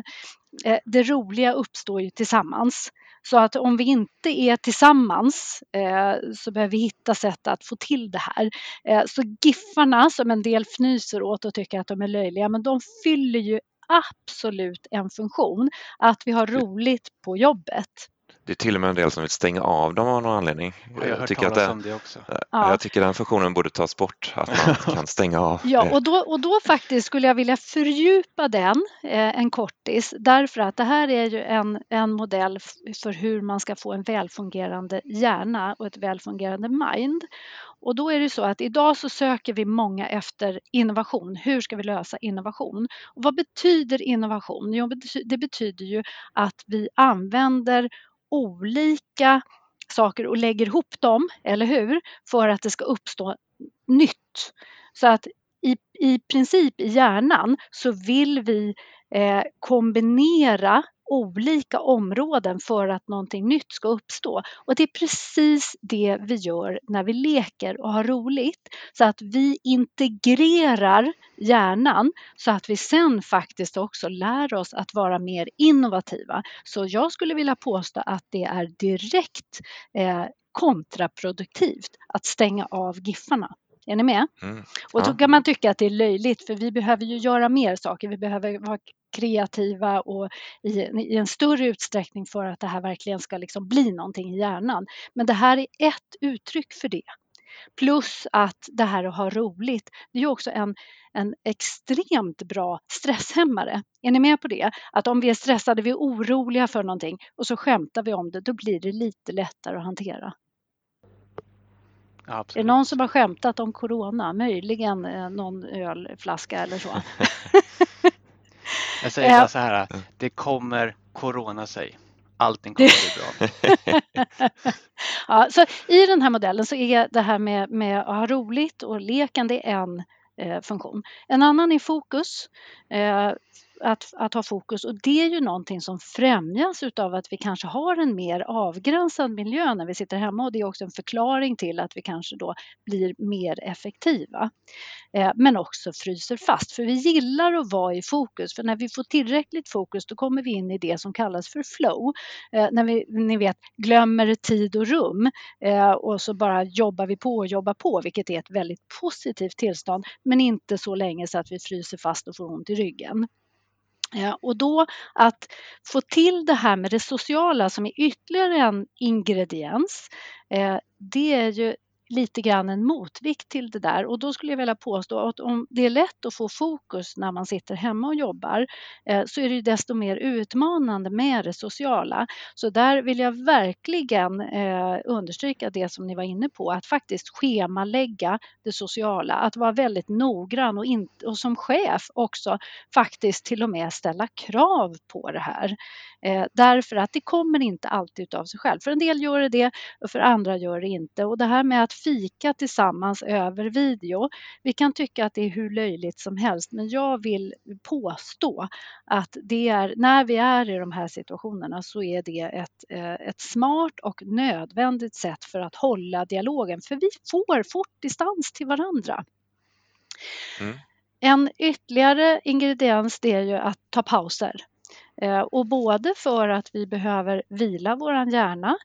eh, det roliga uppstår ju tillsammans. Så att om vi inte är tillsammans eh, så behöver vi hitta sätt att få till det här. Eh, så giffarna som en del fnyser åt och tycker att de är löjliga, men de fyller ju absolut en funktion. Att vi har roligt på jobbet. Det är till och med en del som vill stänga av dem av någon anledning. jag, jag tycker att det, om det också. Ja. Jag tycker den funktionen borde tas bort, att man kan stänga av. Ja, och då, och då faktiskt skulle jag vilja fördjupa den eh, en kortis därför att det här är ju en, en modell för hur man ska få en välfungerande hjärna och ett välfungerande mind. Och då är det så att idag så söker vi många efter innovation. Hur ska vi lösa innovation? Och vad betyder innovation? Jo, det betyder ju att vi använder olika saker och lägger ihop dem, eller hur? För att det ska uppstå nytt. Så att i, i princip i hjärnan så vill vi eh, kombinera olika områden för att någonting nytt ska uppstå. Och det är precis det vi gör när vi leker och har roligt. Så att vi integrerar hjärnan så att vi sen faktiskt också lär oss att vara mer innovativa. Så jag skulle vilja påstå att det är direkt eh, kontraproduktivt att stänga av giffarna. Är ni med? Mm. Och då kan man tycka att det är löjligt för vi behöver ju göra mer saker. Vi behöver vara kreativa och i, i, en större utsträckning för att det här verkligen ska liksom bli någonting i hjärnan. Men det här är ett uttryck för det. Plus att det här att ha roligt, det är också en, en extremt bra stresshämmare. Är ni med på det? Att om vi är stressade, vi är oroliga för någonting och så skämtar vi om det, då blir det lite lättare att hantera. Absolut. Är det någon som har skämtat om corona? Möjligen eh, någon ölflaska eller så. Jag säger så här, det kommer corona sig. Allting kommer bli bra. ja, så I den här modellen så är det här med, med att ha roligt och leken det är en eh, funktion. En annan är fokus. Eh, att, att ha fokus och det är ju någonting som främjas utav att vi kanske har en mer avgränsad miljö när vi sitter hemma och det är också en förklaring till att vi kanske då blir mer effektiva. Eh, men också fryser fast för vi gillar att vara i fokus för när vi får tillräckligt fokus då kommer vi in i det som kallas för flow. Eh, när vi, ni vet, glömmer tid och rum eh, och så bara jobbar vi på och jobbar på vilket är ett väldigt positivt tillstånd men inte så länge så att vi fryser fast och får ont i ryggen. Och då att få till det här med det sociala som är ytterligare en ingrediens, eh, det är ju lite grann en motvikt till det där och då skulle jag vilja påstå att om det är lätt att få fokus när man sitter hemma och jobbar eh, så är det desto mer utmanande med det sociala. Så där vill jag verkligen eh, understryka det som ni var inne på, att faktiskt schemalägga det sociala, att vara väldigt noggrann och, in, och som chef också faktiskt till och med ställa krav på det här. Eh, därför att det kommer inte alltid av sig själv. För en del gör det det och för andra gör det inte. Och det här med att fika tillsammans över video. Vi kan tycka att det är hur löjligt som helst men jag vill påstå att det är, när vi är i de här situationerna så är det ett, eh, ett smart och nödvändigt sätt för att hålla dialogen för vi får fort distans till varandra. Mm. En ytterligare ingrediens det är ju att ta pauser. Eh, och både för att vi behöver vila våran hjärna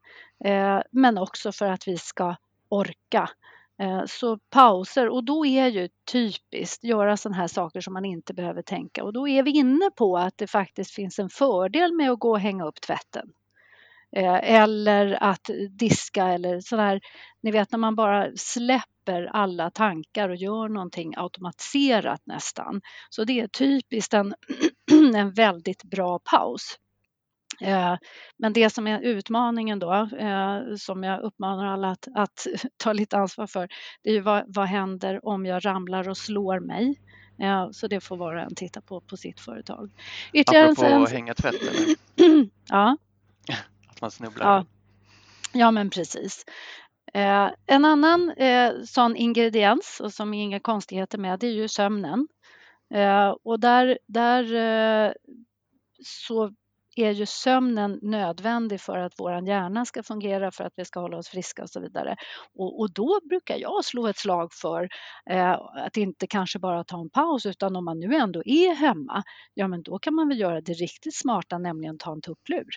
eh, men också för att vi ska orka eh, så pauser, och då är ju typiskt göra sådana här saker som man inte behöver tänka och då är vi inne på att det faktiskt finns en fördel med att gå och hänga upp tvätten. Eh, eller att diska eller sådär, ni vet när man bara släpper alla tankar och gör någonting automatiserat nästan. Så det är typiskt en, en väldigt bra paus. Eh, men det som är utmaningen då, eh, som jag uppmanar alla att, att ta lite ansvar för, det är ju vad, vad händer om jag ramlar och slår mig? Så det får var och en titta på på sitt företag. Ytterligare Apropå en... hänga tvätt eller? ja. Att man snubblar? Ja, ja men precis. Eh, en annan eh, sån ingrediens och som är inga konstigheter med det är ju sömnen. Eh, och där, där eh, så är ju sömnen nödvändig för att vår hjärna ska fungera, för att vi ska hålla oss friska och så vidare. Och, och då brukar jag slå ett slag för eh, att inte kanske bara ta en paus utan om man nu ändå är hemma, ja men då kan man väl göra det riktigt smarta, nämligen ta en tupplur.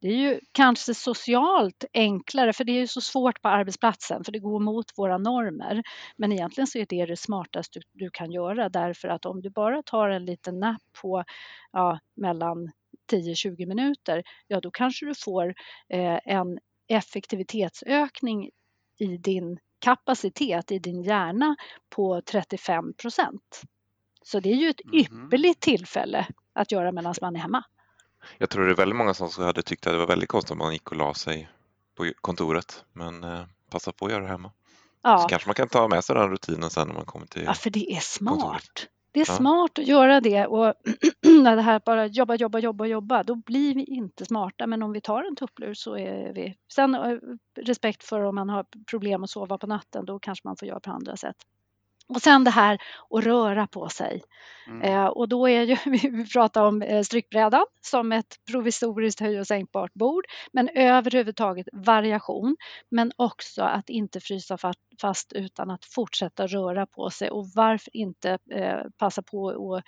Det är ju kanske socialt enklare, för det är ju så svårt på arbetsplatsen, för det går emot våra normer. Men egentligen så är det det smartaste du kan göra, därför att om du bara tar en liten napp på ja, mellan 10-20 minuter, ja då kanske du får eh, en effektivitetsökning i din kapacitet i din hjärna på 35 procent. Så det är ju ett mm. ypperligt tillfälle att göra medan man är hemma. Jag tror det är väldigt många som hade tyckt att det var väldigt konstigt om man gick och la sig på kontoret, men eh, passa på att göra det hemma. Ja. Så kanske man kan ta med sig den rutinen sen när man kommer till Ja, för det är smart. Kontoret. Det är ja. smart att göra det och det här bara jobba, jobba, jobba, jobba, då blir vi inte smarta. Men om vi tar en tupplur så är vi... Sen eh, respekt för om man har problem att sova på natten, då kanske man får göra på andra sätt. Och sen det här att röra på sig. Mm. Eh, och då är ju, vi pratar om eh, strykbrädan som ett provisoriskt höj och sänkbart bord, men överhuvudtaget variation, men också att inte frysa fast utan att fortsätta röra på sig och varför inte eh, passa på att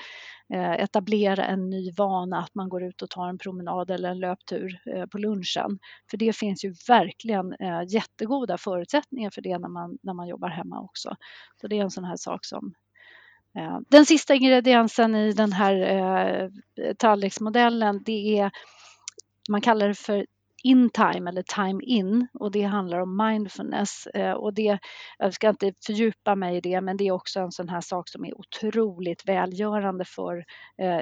Eh, etablera en ny vana att man går ut och tar en promenad eller en löptur eh, på lunchen. För det finns ju verkligen eh, jättegoda förutsättningar för det när man, när man jobbar hemma också. Så det är en sån här sak som eh, den sista ingrediensen i den här eh, tallriksmodellen det är man kallar det för in time eller time in och det handlar om mindfulness eh, och det, jag ska inte fördjupa mig i det men det är också en sån här sak som är otroligt välgörande för eh,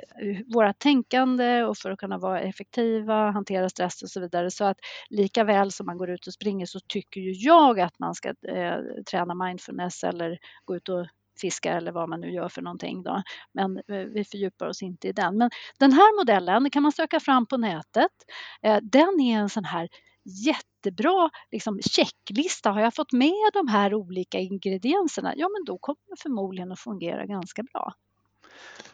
våra tänkande och för att kunna vara effektiva, hantera stress och så vidare. Så att lika väl som man går ut och springer så tycker ju jag att man ska eh, träna mindfulness eller gå ut och fiska eller vad man nu gör för någonting. Då. Men eh, vi fördjupar oss inte i den. Men den här modellen kan man söka fram på nätet. Eh, den är en sån här jättebra liksom, checklista. Har jag fått med de här olika ingredienserna, ja men då kommer det förmodligen att fungera ganska bra.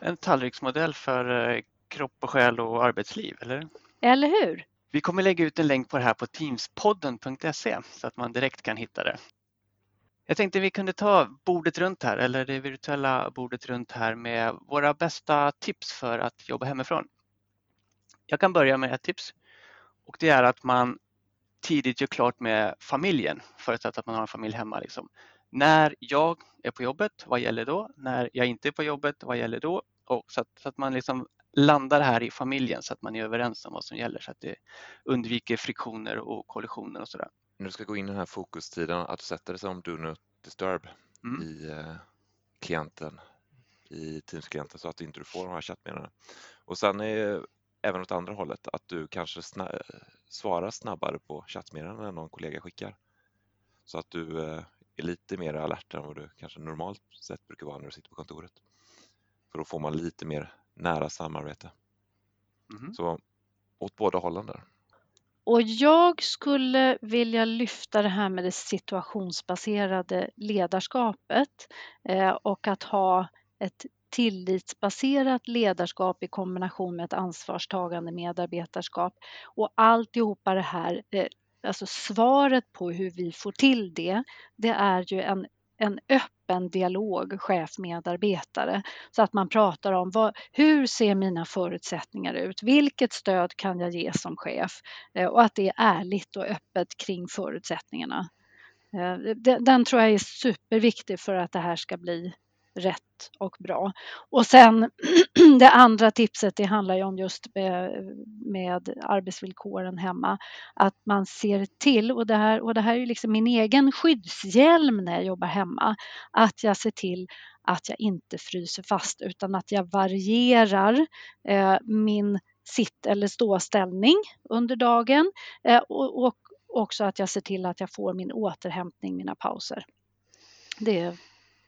En tallriksmodell för eh, kropp och själ och arbetsliv, eller? Eller hur? Vi kommer lägga ut en länk på det här på teamspodden.se så att man direkt kan hitta det. Jag tänkte vi kunde ta bordet runt här, eller det virtuella bordet runt här med våra bästa tips för att jobba hemifrån. Jag kan börja med ett tips och det är att man tidigt gör klart med familjen, förutsatt att man har en familj hemma. Liksom. När jag är på jobbet, vad gäller då? När jag inte är på jobbet, vad gäller då? Och så, att, så att man liksom landar här i familjen så att man är överens om vad som gäller så att det undviker friktioner och kollisioner och sådär när du ska gå in i den här fokustiden, att du sätter det som do not disturb mm. i eh, klienten, i Teams-klienten så att inte du får de här chattmeddelandena. Och sen är även åt andra hållet, att du kanske sna svarar snabbare på chattmeddelanden än någon kollega skickar. Så att du eh, är lite mer alert än vad du kanske normalt sett brukar vara när du sitter på kontoret. För då får man lite mer nära samarbete. Mm. Så åt båda hållen där. Och jag skulle vilja lyfta det här med det situationsbaserade ledarskapet eh, och att ha ett tillitsbaserat ledarskap i kombination med ett ansvarstagande medarbetarskap. Och alltihopa det här, eh, alltså svaret på hur vi får till det, det är ju en en öppen dialog chef-medarbetare så att man pratar om vad, hur ser mina förutsättningar ut? Vilket stöd kan jag ge som chef? Eh, och att det är ärligt och öppet kring förutsättningarna. Eh, den tror jag är superviktig för att det här ska bli rätt och bra. Och sen det andra tipset det handlar ju om just med arbetsvillkoren hemma. Att man ser till, och det här, och det här är ju liksom min egen skyddshjälm när jag jobbar hemma, att jag ser till att jag inte fryser fast utan att jag varierar eh, min sitt eller ståställning under dagen eh, och, och också att jag ser till att jag får min återhämtning, mina pauser. Det är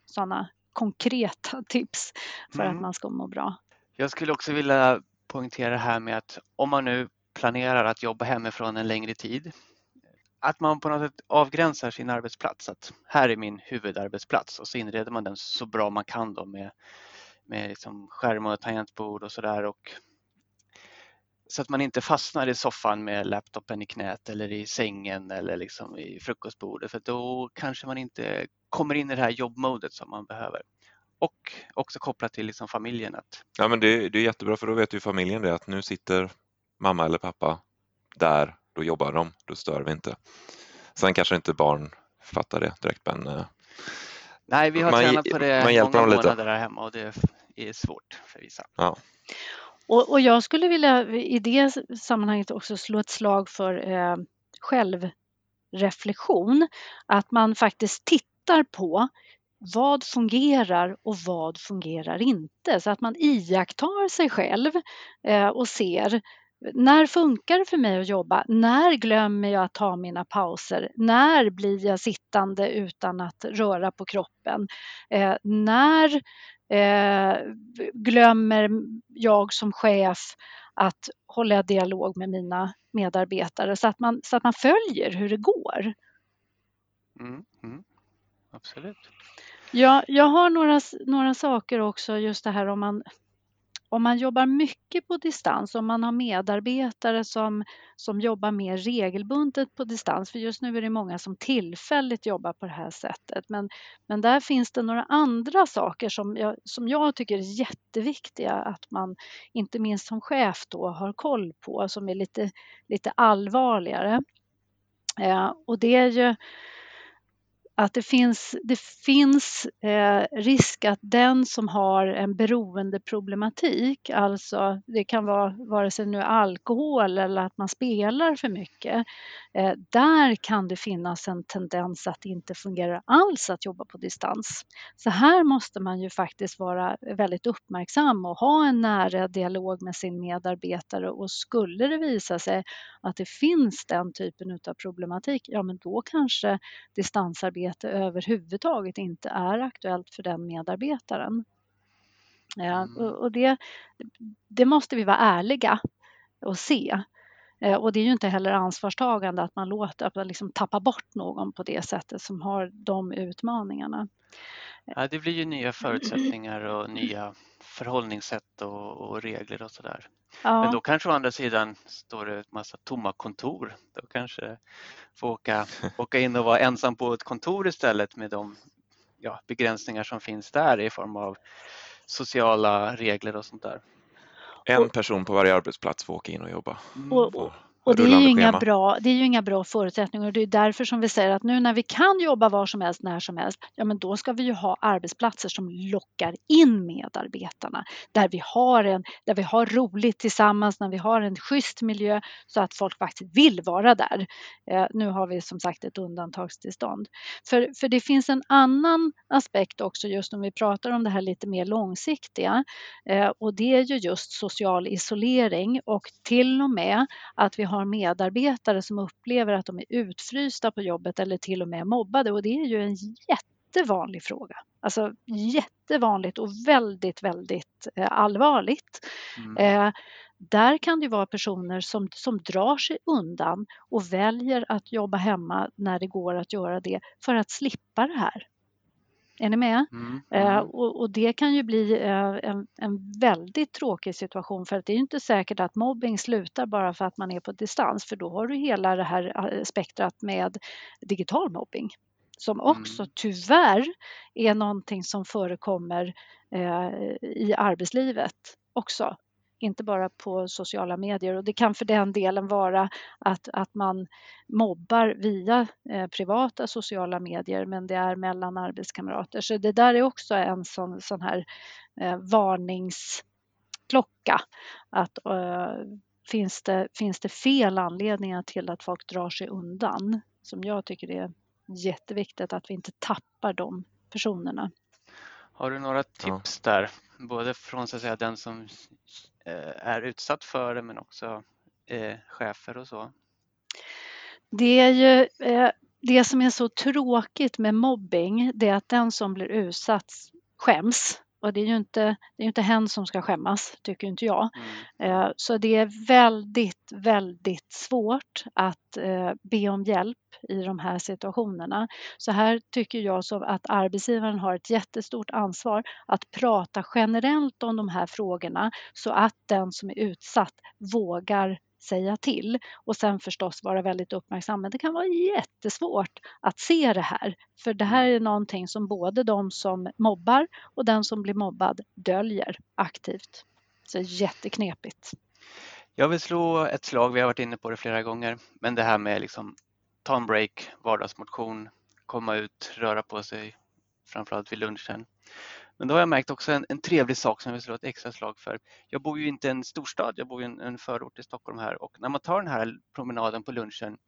sådana konkreta tips för mm. att man ska må bra. Jag skulle också vilja poängtera det här med att om man nu planerar att jobba hemifrån en längre tid, att man på något sätt avgränsar sin arbetsplats. Att här är min huvudarbetsplats och så inreder man den så bra man kan då med, med liksom skärm och tangentbord och sådär. Så att man inte fastnar i soffan med laptopen i knät eller i sängen eller liksom i frukostbordet för då kanske man inte kommer in i det här jobbmodet som man behöver. Och också kopplat till liksom familjen. Att... Ja, men det, det är jättebra för då vet ju familjen det att nu sitter mamma eller pappa där, då jobbar de, då stör vi inte. Sen kanske inte barn fattar det direkt men eh, Nej, vi har man, tränat på det man hjälper många månader där hemma och det är svårt för vissa. Ja. Och, och, jag skulle vilja i det sammanhanget också slå ett slag för eh, självreflektion. Att man faktiskt tittar på vad fungerar och vad fungerar inte? Så att man iakttar sig själv eh, och ser när funkar det för mig att jobba? När glömmer jag att ta mina pauser? När blir jag sittande utan att röra på kroppen? Eh, när eh, glömmer jag som chef att hålla dialog med mina medarbetare så att man, så att man följer hur det går? Mm, mm, absolut. Ja, jag har några, några saker också, just det här om man, om man jobbar mycket på distans, om man har medarbetare som, som jobbar mer regelbundet på distans, för just nu är det många som tillfälligt jobbar på det här sättet. Men, men där finns det några andra saker som jag, som jag tycker är jätteviktiga att man, inte minst som chef då, har koll på, som är lite, lite allvarligare. Eh, och det är ju att det finns, det finns eh, risk att den som har en beroendeproblematik, alltså det kan vara vare sig nu alkohol eller att man spelar för mycket, eh, där kan det finnas en tendens att det inte fungerar alls att jobba på distans. Så här måste man ju faktiskt vara väldigt uppmärksam och ha en nära dialog med sin medarbetare och skulle det visa sig att det finns den typen av problematik, ja men då kanske distansarbete arbete överhuvudtaget inte är aktuellt för den medarbetaren. Mm. Och det, det måste vi vara ärliga och se. Eh, och det är ju inte heller ansvarstagande att man låter, att man liksom tappar bort någon på det sättet som har de utmaningarna. Ja, det blir ju nya förutsättningar och nya förhållningssätt och, och regler och sådär. Ja. Men då kanske å andra sidan står det ett massa tomma kontor. Då kanske får åka, åka in och vara ensam på ett kontor istället med de ja, begränsningar som finns där i form av sociala regler och sånt där. En person på varje arbetsplats får åka in och jobba. Och, och, och det är, ju inga bra, det är ju inga bra förutsättningar och det är därför som vi säger att nu när vi kan jobba var som helst, när som helst, ja men då ska vi ju ha arbetsplatser som lockar in medarbetarna. Där vi har, en, där vi har roligt tillsammans, när vi har en schysst miljö så att folk faktiskt vill vara där. Eh, nu har vi som sagt ett undantagstillstånd. För, för det finns en annan aspekt också just när vi pratar om det här lite mer långsiktiga eh, och det är ju just social isolering och till och med att vi har har medarbetare som upplever att de är utfrysta på jobbet eller till och med mobbade och det är ju en jättevanlig fråga. Alltså jättevanligt och väldigt, väldigt eh, allvarligt. Mm. Eh, där kan det vara personer som, som drar sig undan och väljer att jobba hemma när det går att göra det för att slippa det här. Är ni med? Mm, eh, mm. och, och, det kan ju bli eh, en, en, väldigt tråkig situation för att det är inte säkert att mobbing slutar bara för att man är på distans för då har du hela det här eh, spektrat med digital mobbing som också mm. tyvärr är någonting som förekommer eh, i arbetslivet också. Inte bara på sociala medier och det kan för den delen vara att, att man mobbar via eh, privata sociala medier men det är mellan arbetskamrater. Så det där är också en sån, sån här eh, varningsklocka. Att, eh, finns, det, finns det fel anledningar till att folk drar sig undan som jag tycker är jätteviktigt att vi inte tappar de personerna. Har du några tips ja. där? Både från så att säga, den som Eh, är utsatt för det men också eh, chefer och så? Det är ju eh, det som är så tråkigt med mobbing, det är att den som blir utsatt skäms och det är ju inte, det är inte hen som ska skämmas, tycker inte jag. Mm. Eh, så det är väldigt, väldigt svårt att eh, be om hjälp i de här situationerna. Så här tycker jag så att arbetsgivaren har ett jättestort ansvar att prata generellt om de här frågorna så att den som är utsatt vågar säga till och sen förstås vara väldigt uppmärksam. Men det kan vara jättesvårt att se det här, för det här mm. är någonting som både de som mobbar och den som blir mobbad döljer aktivt. Så jätteknepigt. Jag vill slå ett slag, vi har varit inne på det flera gånger, men det här med liksom ta en break, vardagsmotion, komma ut, röra på sig, framförallt vid lunchen. Men då har jag märkt också en, en trevlig sak som jag vill slå ett extra slag för. Jag bor ju inte i en storstad, jag bor i en, en förort i Stockholm här och när man tar den här promenaden på lunchen,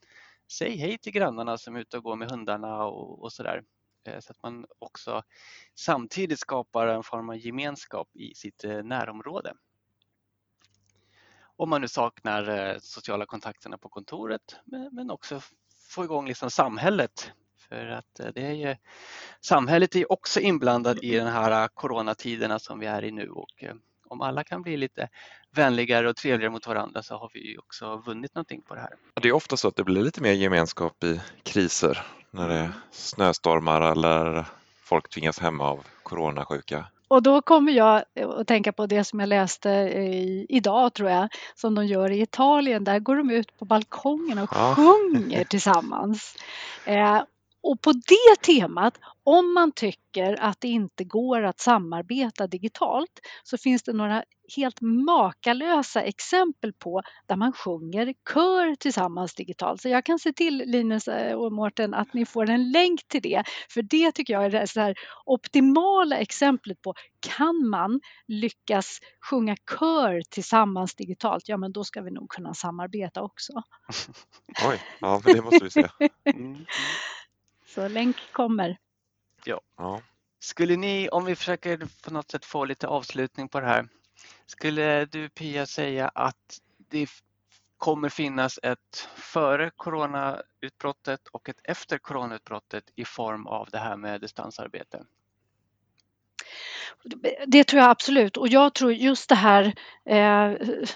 säg hej till grannarna som är ute och går med hundarna och, och sådär. Eh, så att man också samtidigt skapar en form av gemenskap i sitt eh, närområde. Om man nu saknar eh, sociala kontakterna på kontoret men också få igång liksom samhället för att eh, det är ju, samhället är också inblandat i den här coronatiderna som vi är i nu och eh, om alla kan bli lite vänligare och trevligare mot varandra så har vi också vunnit någonting på det här. Det är ofta så att det blir lite mer gemenskap i kriser när det är mm. snöstormar eller folk tvingas hemma av coronasjuka. Och då kommer jag att tänka på det som jag läste i, idag tror jag, som de gör i Italien. Där går de ut på balkongen och ja. sjunger tillsammans. Eh, och på det temat, om man tycker att det inte går att samarbeta digitalt så finns det några helt makalösa exempel på där man sjunger kör tillsammans digitalt. Så jag kan se till Linus eh, och Mårten att ni får en länk till det. För det tycker jag är det så här optimala exemplet på kan man lyckas sjunga kör tillsammans digitalt, ja men då ska vi nog kunna samarbeta också. Oj, ja men det måste vi se. Mm. mm. Så länk kommer. Ja. ja. Skulle ni, om vi försöker på något sätt få lite avslutning på det här. Skulle du Pia säga att det kommer finnas ett före coronautbrottet och ett efter coronautbrottet i form av det här med distansarbete? Det tror jag absolut och jag tror just det här eh,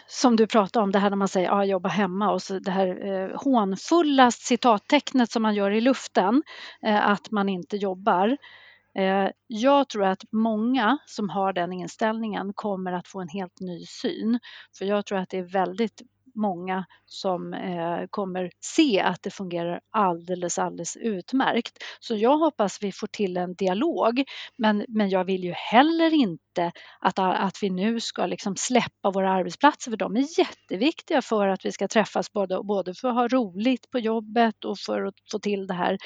som du pratar om, det här när man säger ah, jobba hemma och så det här eh, hånfulla citattecknet som man gör i luften, eh, att man inte jobbar. Eh, jag tror att många som har den inställningen kommer att få en helt ny syn. För jag tror att det är väldigt många som eh, kommer se att det fungerar alldeles, alldeles utmärkt. Så jag hoppas vi får till en dialog. Men, men jag vill ju heller inte att, att vi nu ska liksom släppa våra arbetsplatser för de är jätteviktiga för att vi ska träffas både, både för att ha roligt på jobbet och för att få till det här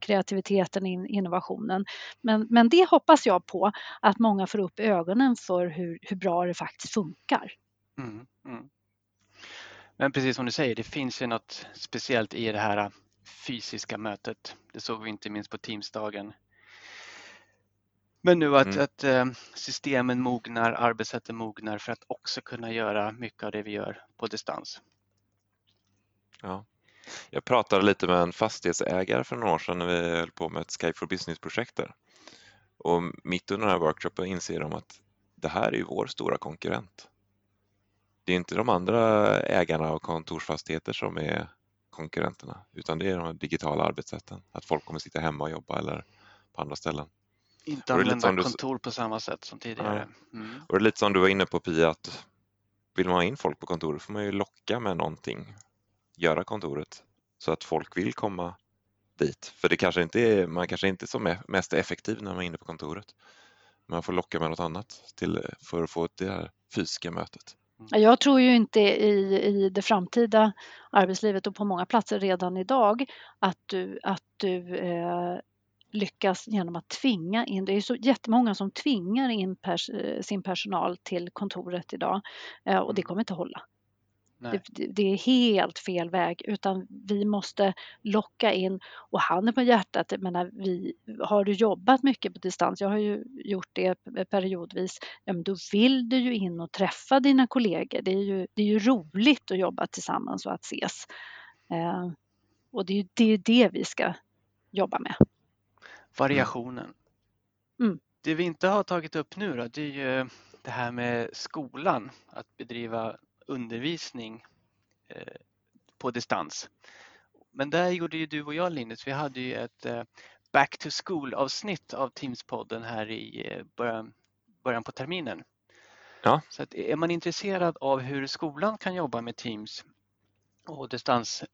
kreativiteten, innovationen. Men, men det hoppas jag på att många får upp ögonen för hur, hur bra det faktiskt funkar. Mm, mm. Men precis som du säger, det finns ju något speciellt i det här fysiska mötet. Det såg vi inte minst på Teamsdagen. Men nu att, mm. att eh, systemen mognar, arbetssätten mognar för att också kunna göra mycket av det vi gör på distans. Ja. Jag pratade lite med en fastighetsägare för några år sedan när vi höll på med ett Skype for Business-projekt där. Och mitt under den här workshopen inser de att det här är ju vår stora konkurrent det är inte de andra ägarna av kontorsfastigheter som är konkurrenterna utan det är de digitala arbetssätten. Att folk kommer sitta hemma och jobba eller på andra ställen. Inte använda du... kontor på samma sätt som tidigare. Mm. Och det är lite som du var inne på Pia att vill man ha in folk på kontoret får man ju locka med någonting, göra kontoret så att folk vill komma dit. För det kanske inte är, man kanske inte är som mest effektiv när man är inne på kontoret. Man får locka med något annat till, för att få det här fysiska mötet. Jag tror ju inte i, i det framtida arbetslivet och på många platser redan idag att du, att du eh, lyckas genom att tvinga in, det är så jättemånga som tvingar in pers, sin personal till kontoret idag eh, och det mm. kommer inte hålla. Det, det, är helt fel väg utan vi måste locka in och handen på hjärtat, jag menar, vi, har du jobbat mycket på distans, jag har ju gjort det periodvis, ja, men då vill du ju in och träffa dina kollegor. Det är ju, det är ju roligt att jobba tillsammans och att ses. Eh, och det är ju det, det vi ska jobba med. Variationen. Mm. Det vi inte har tagit upp nu då, det är ju det här med skolan, att bedriva undervisning eh, på distans. Men där gjorde ju du och jag Linus, vi hade ju ett eh, back to school avsnitt av Teams-podden här i eh, början, början på terminen. Ja. Så att är man intresserad av hur skolan kan jobba med Teams och distans,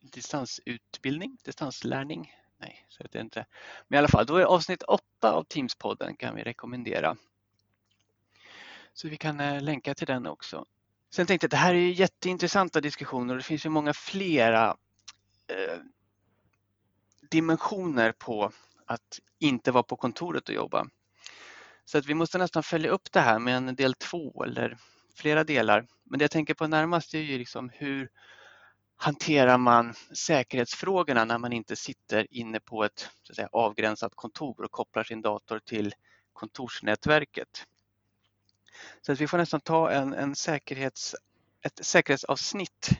distansutbildning, distanslärning, nej, så vet jag inte. Men i alla fall, då är avsnitt 8 av Teams-podden kan vi rekommendera. Så vi kan länka till den också. Sen tänkte jag att det här är ju jätteintressanta diskussioner och det finns ju många flera eh, dimensioner på att inte vara på kontoret och jobba. Så att vi måste nästan följa upp det här med en del två eller flera delar. Men det jag tänker på närmast är ju liksom hur hanterar man säkerhetsfrågorna när man inte sitter inne på ett så att säga, avgränsat kontor och kopplar sin dator till kontorsnätverket. Så att vi får nästan ta en, en säkerhets, ett säkerhetsavsnitt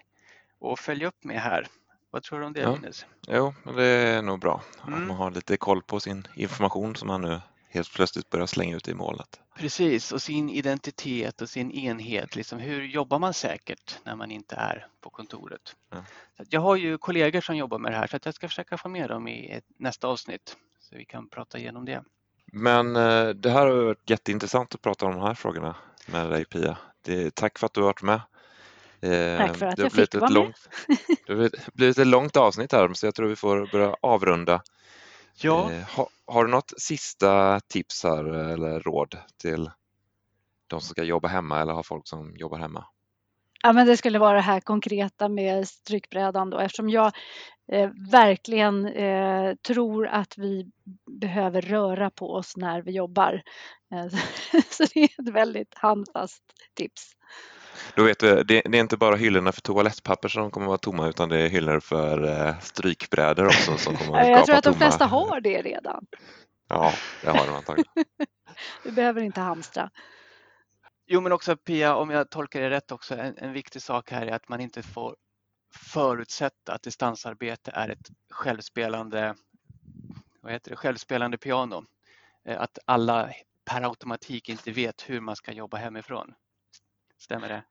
och följa upp med här. Vad tror du om det ja. Linus? Jo, det är nog bra. Mm. Man har lite koll på sin information som man nu helt plötsligt börjar slänga ut i molnet. Precis, och sin identitet och sin enhet. Liksom, hur jobbar man säkert när man inte är på kontoret? Ja. jag har ju kollegor som jobbar med det här så jag ska försöka få med dem i nästa avsnitt så vi kan prata igenom det. Men eh, det här har varit jätteintressant att prata om de här frågorna med dig Pia. Det, tack för att du har varit med. Eh, tack för att jag fick vara med. det har blivit ett långt avsnitt här så jag tror vi får börja avrunda. Ja. Eh, ha, har du något sista tips här eller råd till de som ska jobba hemma eller har folk som jobbar hemma? Ja, men det skulle vara det här konkreta med strykbrädan då eftersom jag eh, verkligen eh, tror att vi behöver röra på oss när vi jobbar. Eh, så det är ett väldigt handfast tips. Då vet du, det, det, är inte bara hyllorna för toalettpapper som kommer att vara tomma utan det är hyllor för eh, strykbrädor också som kommer att vara Jag tror att de flesta har det redan. Ja, det har de antagligen. du behöver inte hamstra. Jo, men också Pia, om jag tolkar det rätt också, en, en viktig sak här är att man inte får förutsätta att distansarbete är ett självspelande, vad heter det, självspelande piano. Eh, att alla per automatik inte vet hur man ska jobba hemifrån. Stämmer det?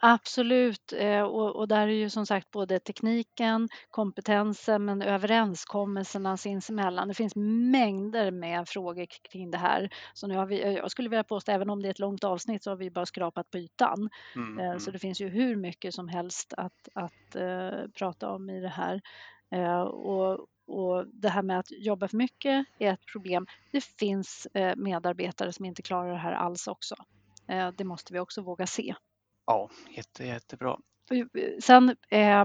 Absolut, eh, och, och, där är ju som sagt både tekniken, kompetensen men överenskommelserna sinsemellan. Det finns mängder med frågor kring det här. Så nu har vi, eh, jag skulle vilja påstå, även om det är ett långt avsnitt så har vi bara skrapat på ytan. Mm, mm. Så det finns ju hur mycket som helst att, att uh, prata om i det här. Uh, och, och det här med att jobba för mycket är ett problem. Det finns medarbetare som inte klarar det här alls också. Det måste vi också våga se. Ja, jätte, jättebra. Eh, sen eh,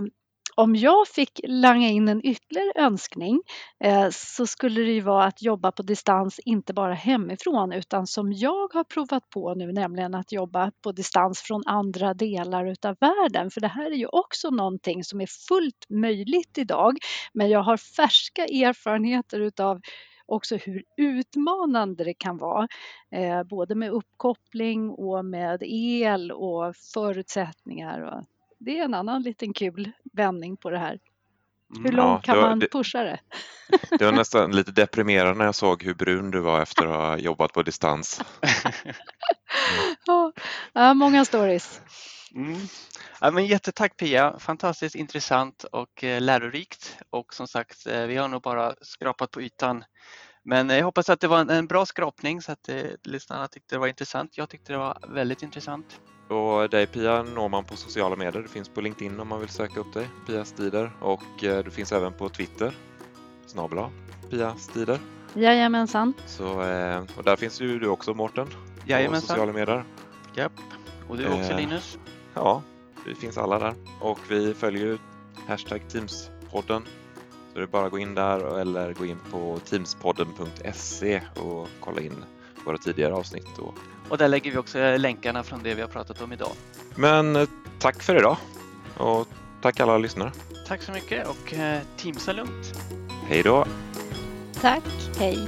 om jag fick langa in en ytterligare önskning eh, så skulle det ju vara att jobba på distans, inte bara hemifrån utan som jag har provat på nu, nämligen att jobba på distans från andra delar utav världen. För det här är ju också någonting som är fullt möjligt idag. Men jag har färska erfarenheter utav också hur utmanande det kan vara. Eh, både med uppkoppling och med el och förutsättningar. Och det är en annan liten kul vändning på det här. Hur mm, långt ja, kan var, man pusha det? Det var nästan lite deprimerande när jag såg hur brun du var efter att ha jobbat på distans. ja, många stories. Mm. Ja, men jättetack Pia, fantastiskt intressant och eh, lärorikt och som sagt eh, vi har nog bara skrapat på ytan. Men eh, jag hoppas att det var en, bra skrapning så att eh, lyssnarna tyckte det var intressant. Jag tyckte det var väldigt intressant. Och dig Pia når man på sociala medier. Det finns på LinkedIn om man vill söka upp dig, Pia Stider. Och eh, du finns även på Twitter, snabel Pia Stider. Jajamensan. Så, eh, och där finns ju du också Mårten. Jajamensan. På sociala medier. Japp. Och du också Linus? Ja, vi finns alla där och vi följer ju hashtag Teamspodden. Så det är bara att gå in där eller gå in på teamspodden.se och kolla in våra tidigare avsnitt. Och... och där lägger vi också länkarna från det vi har pratat om idag. Men eh, tack för idag och tack alla lyssnare. Tack så mycket och eh, teamsa lugnt. Hej då! Tack, hej!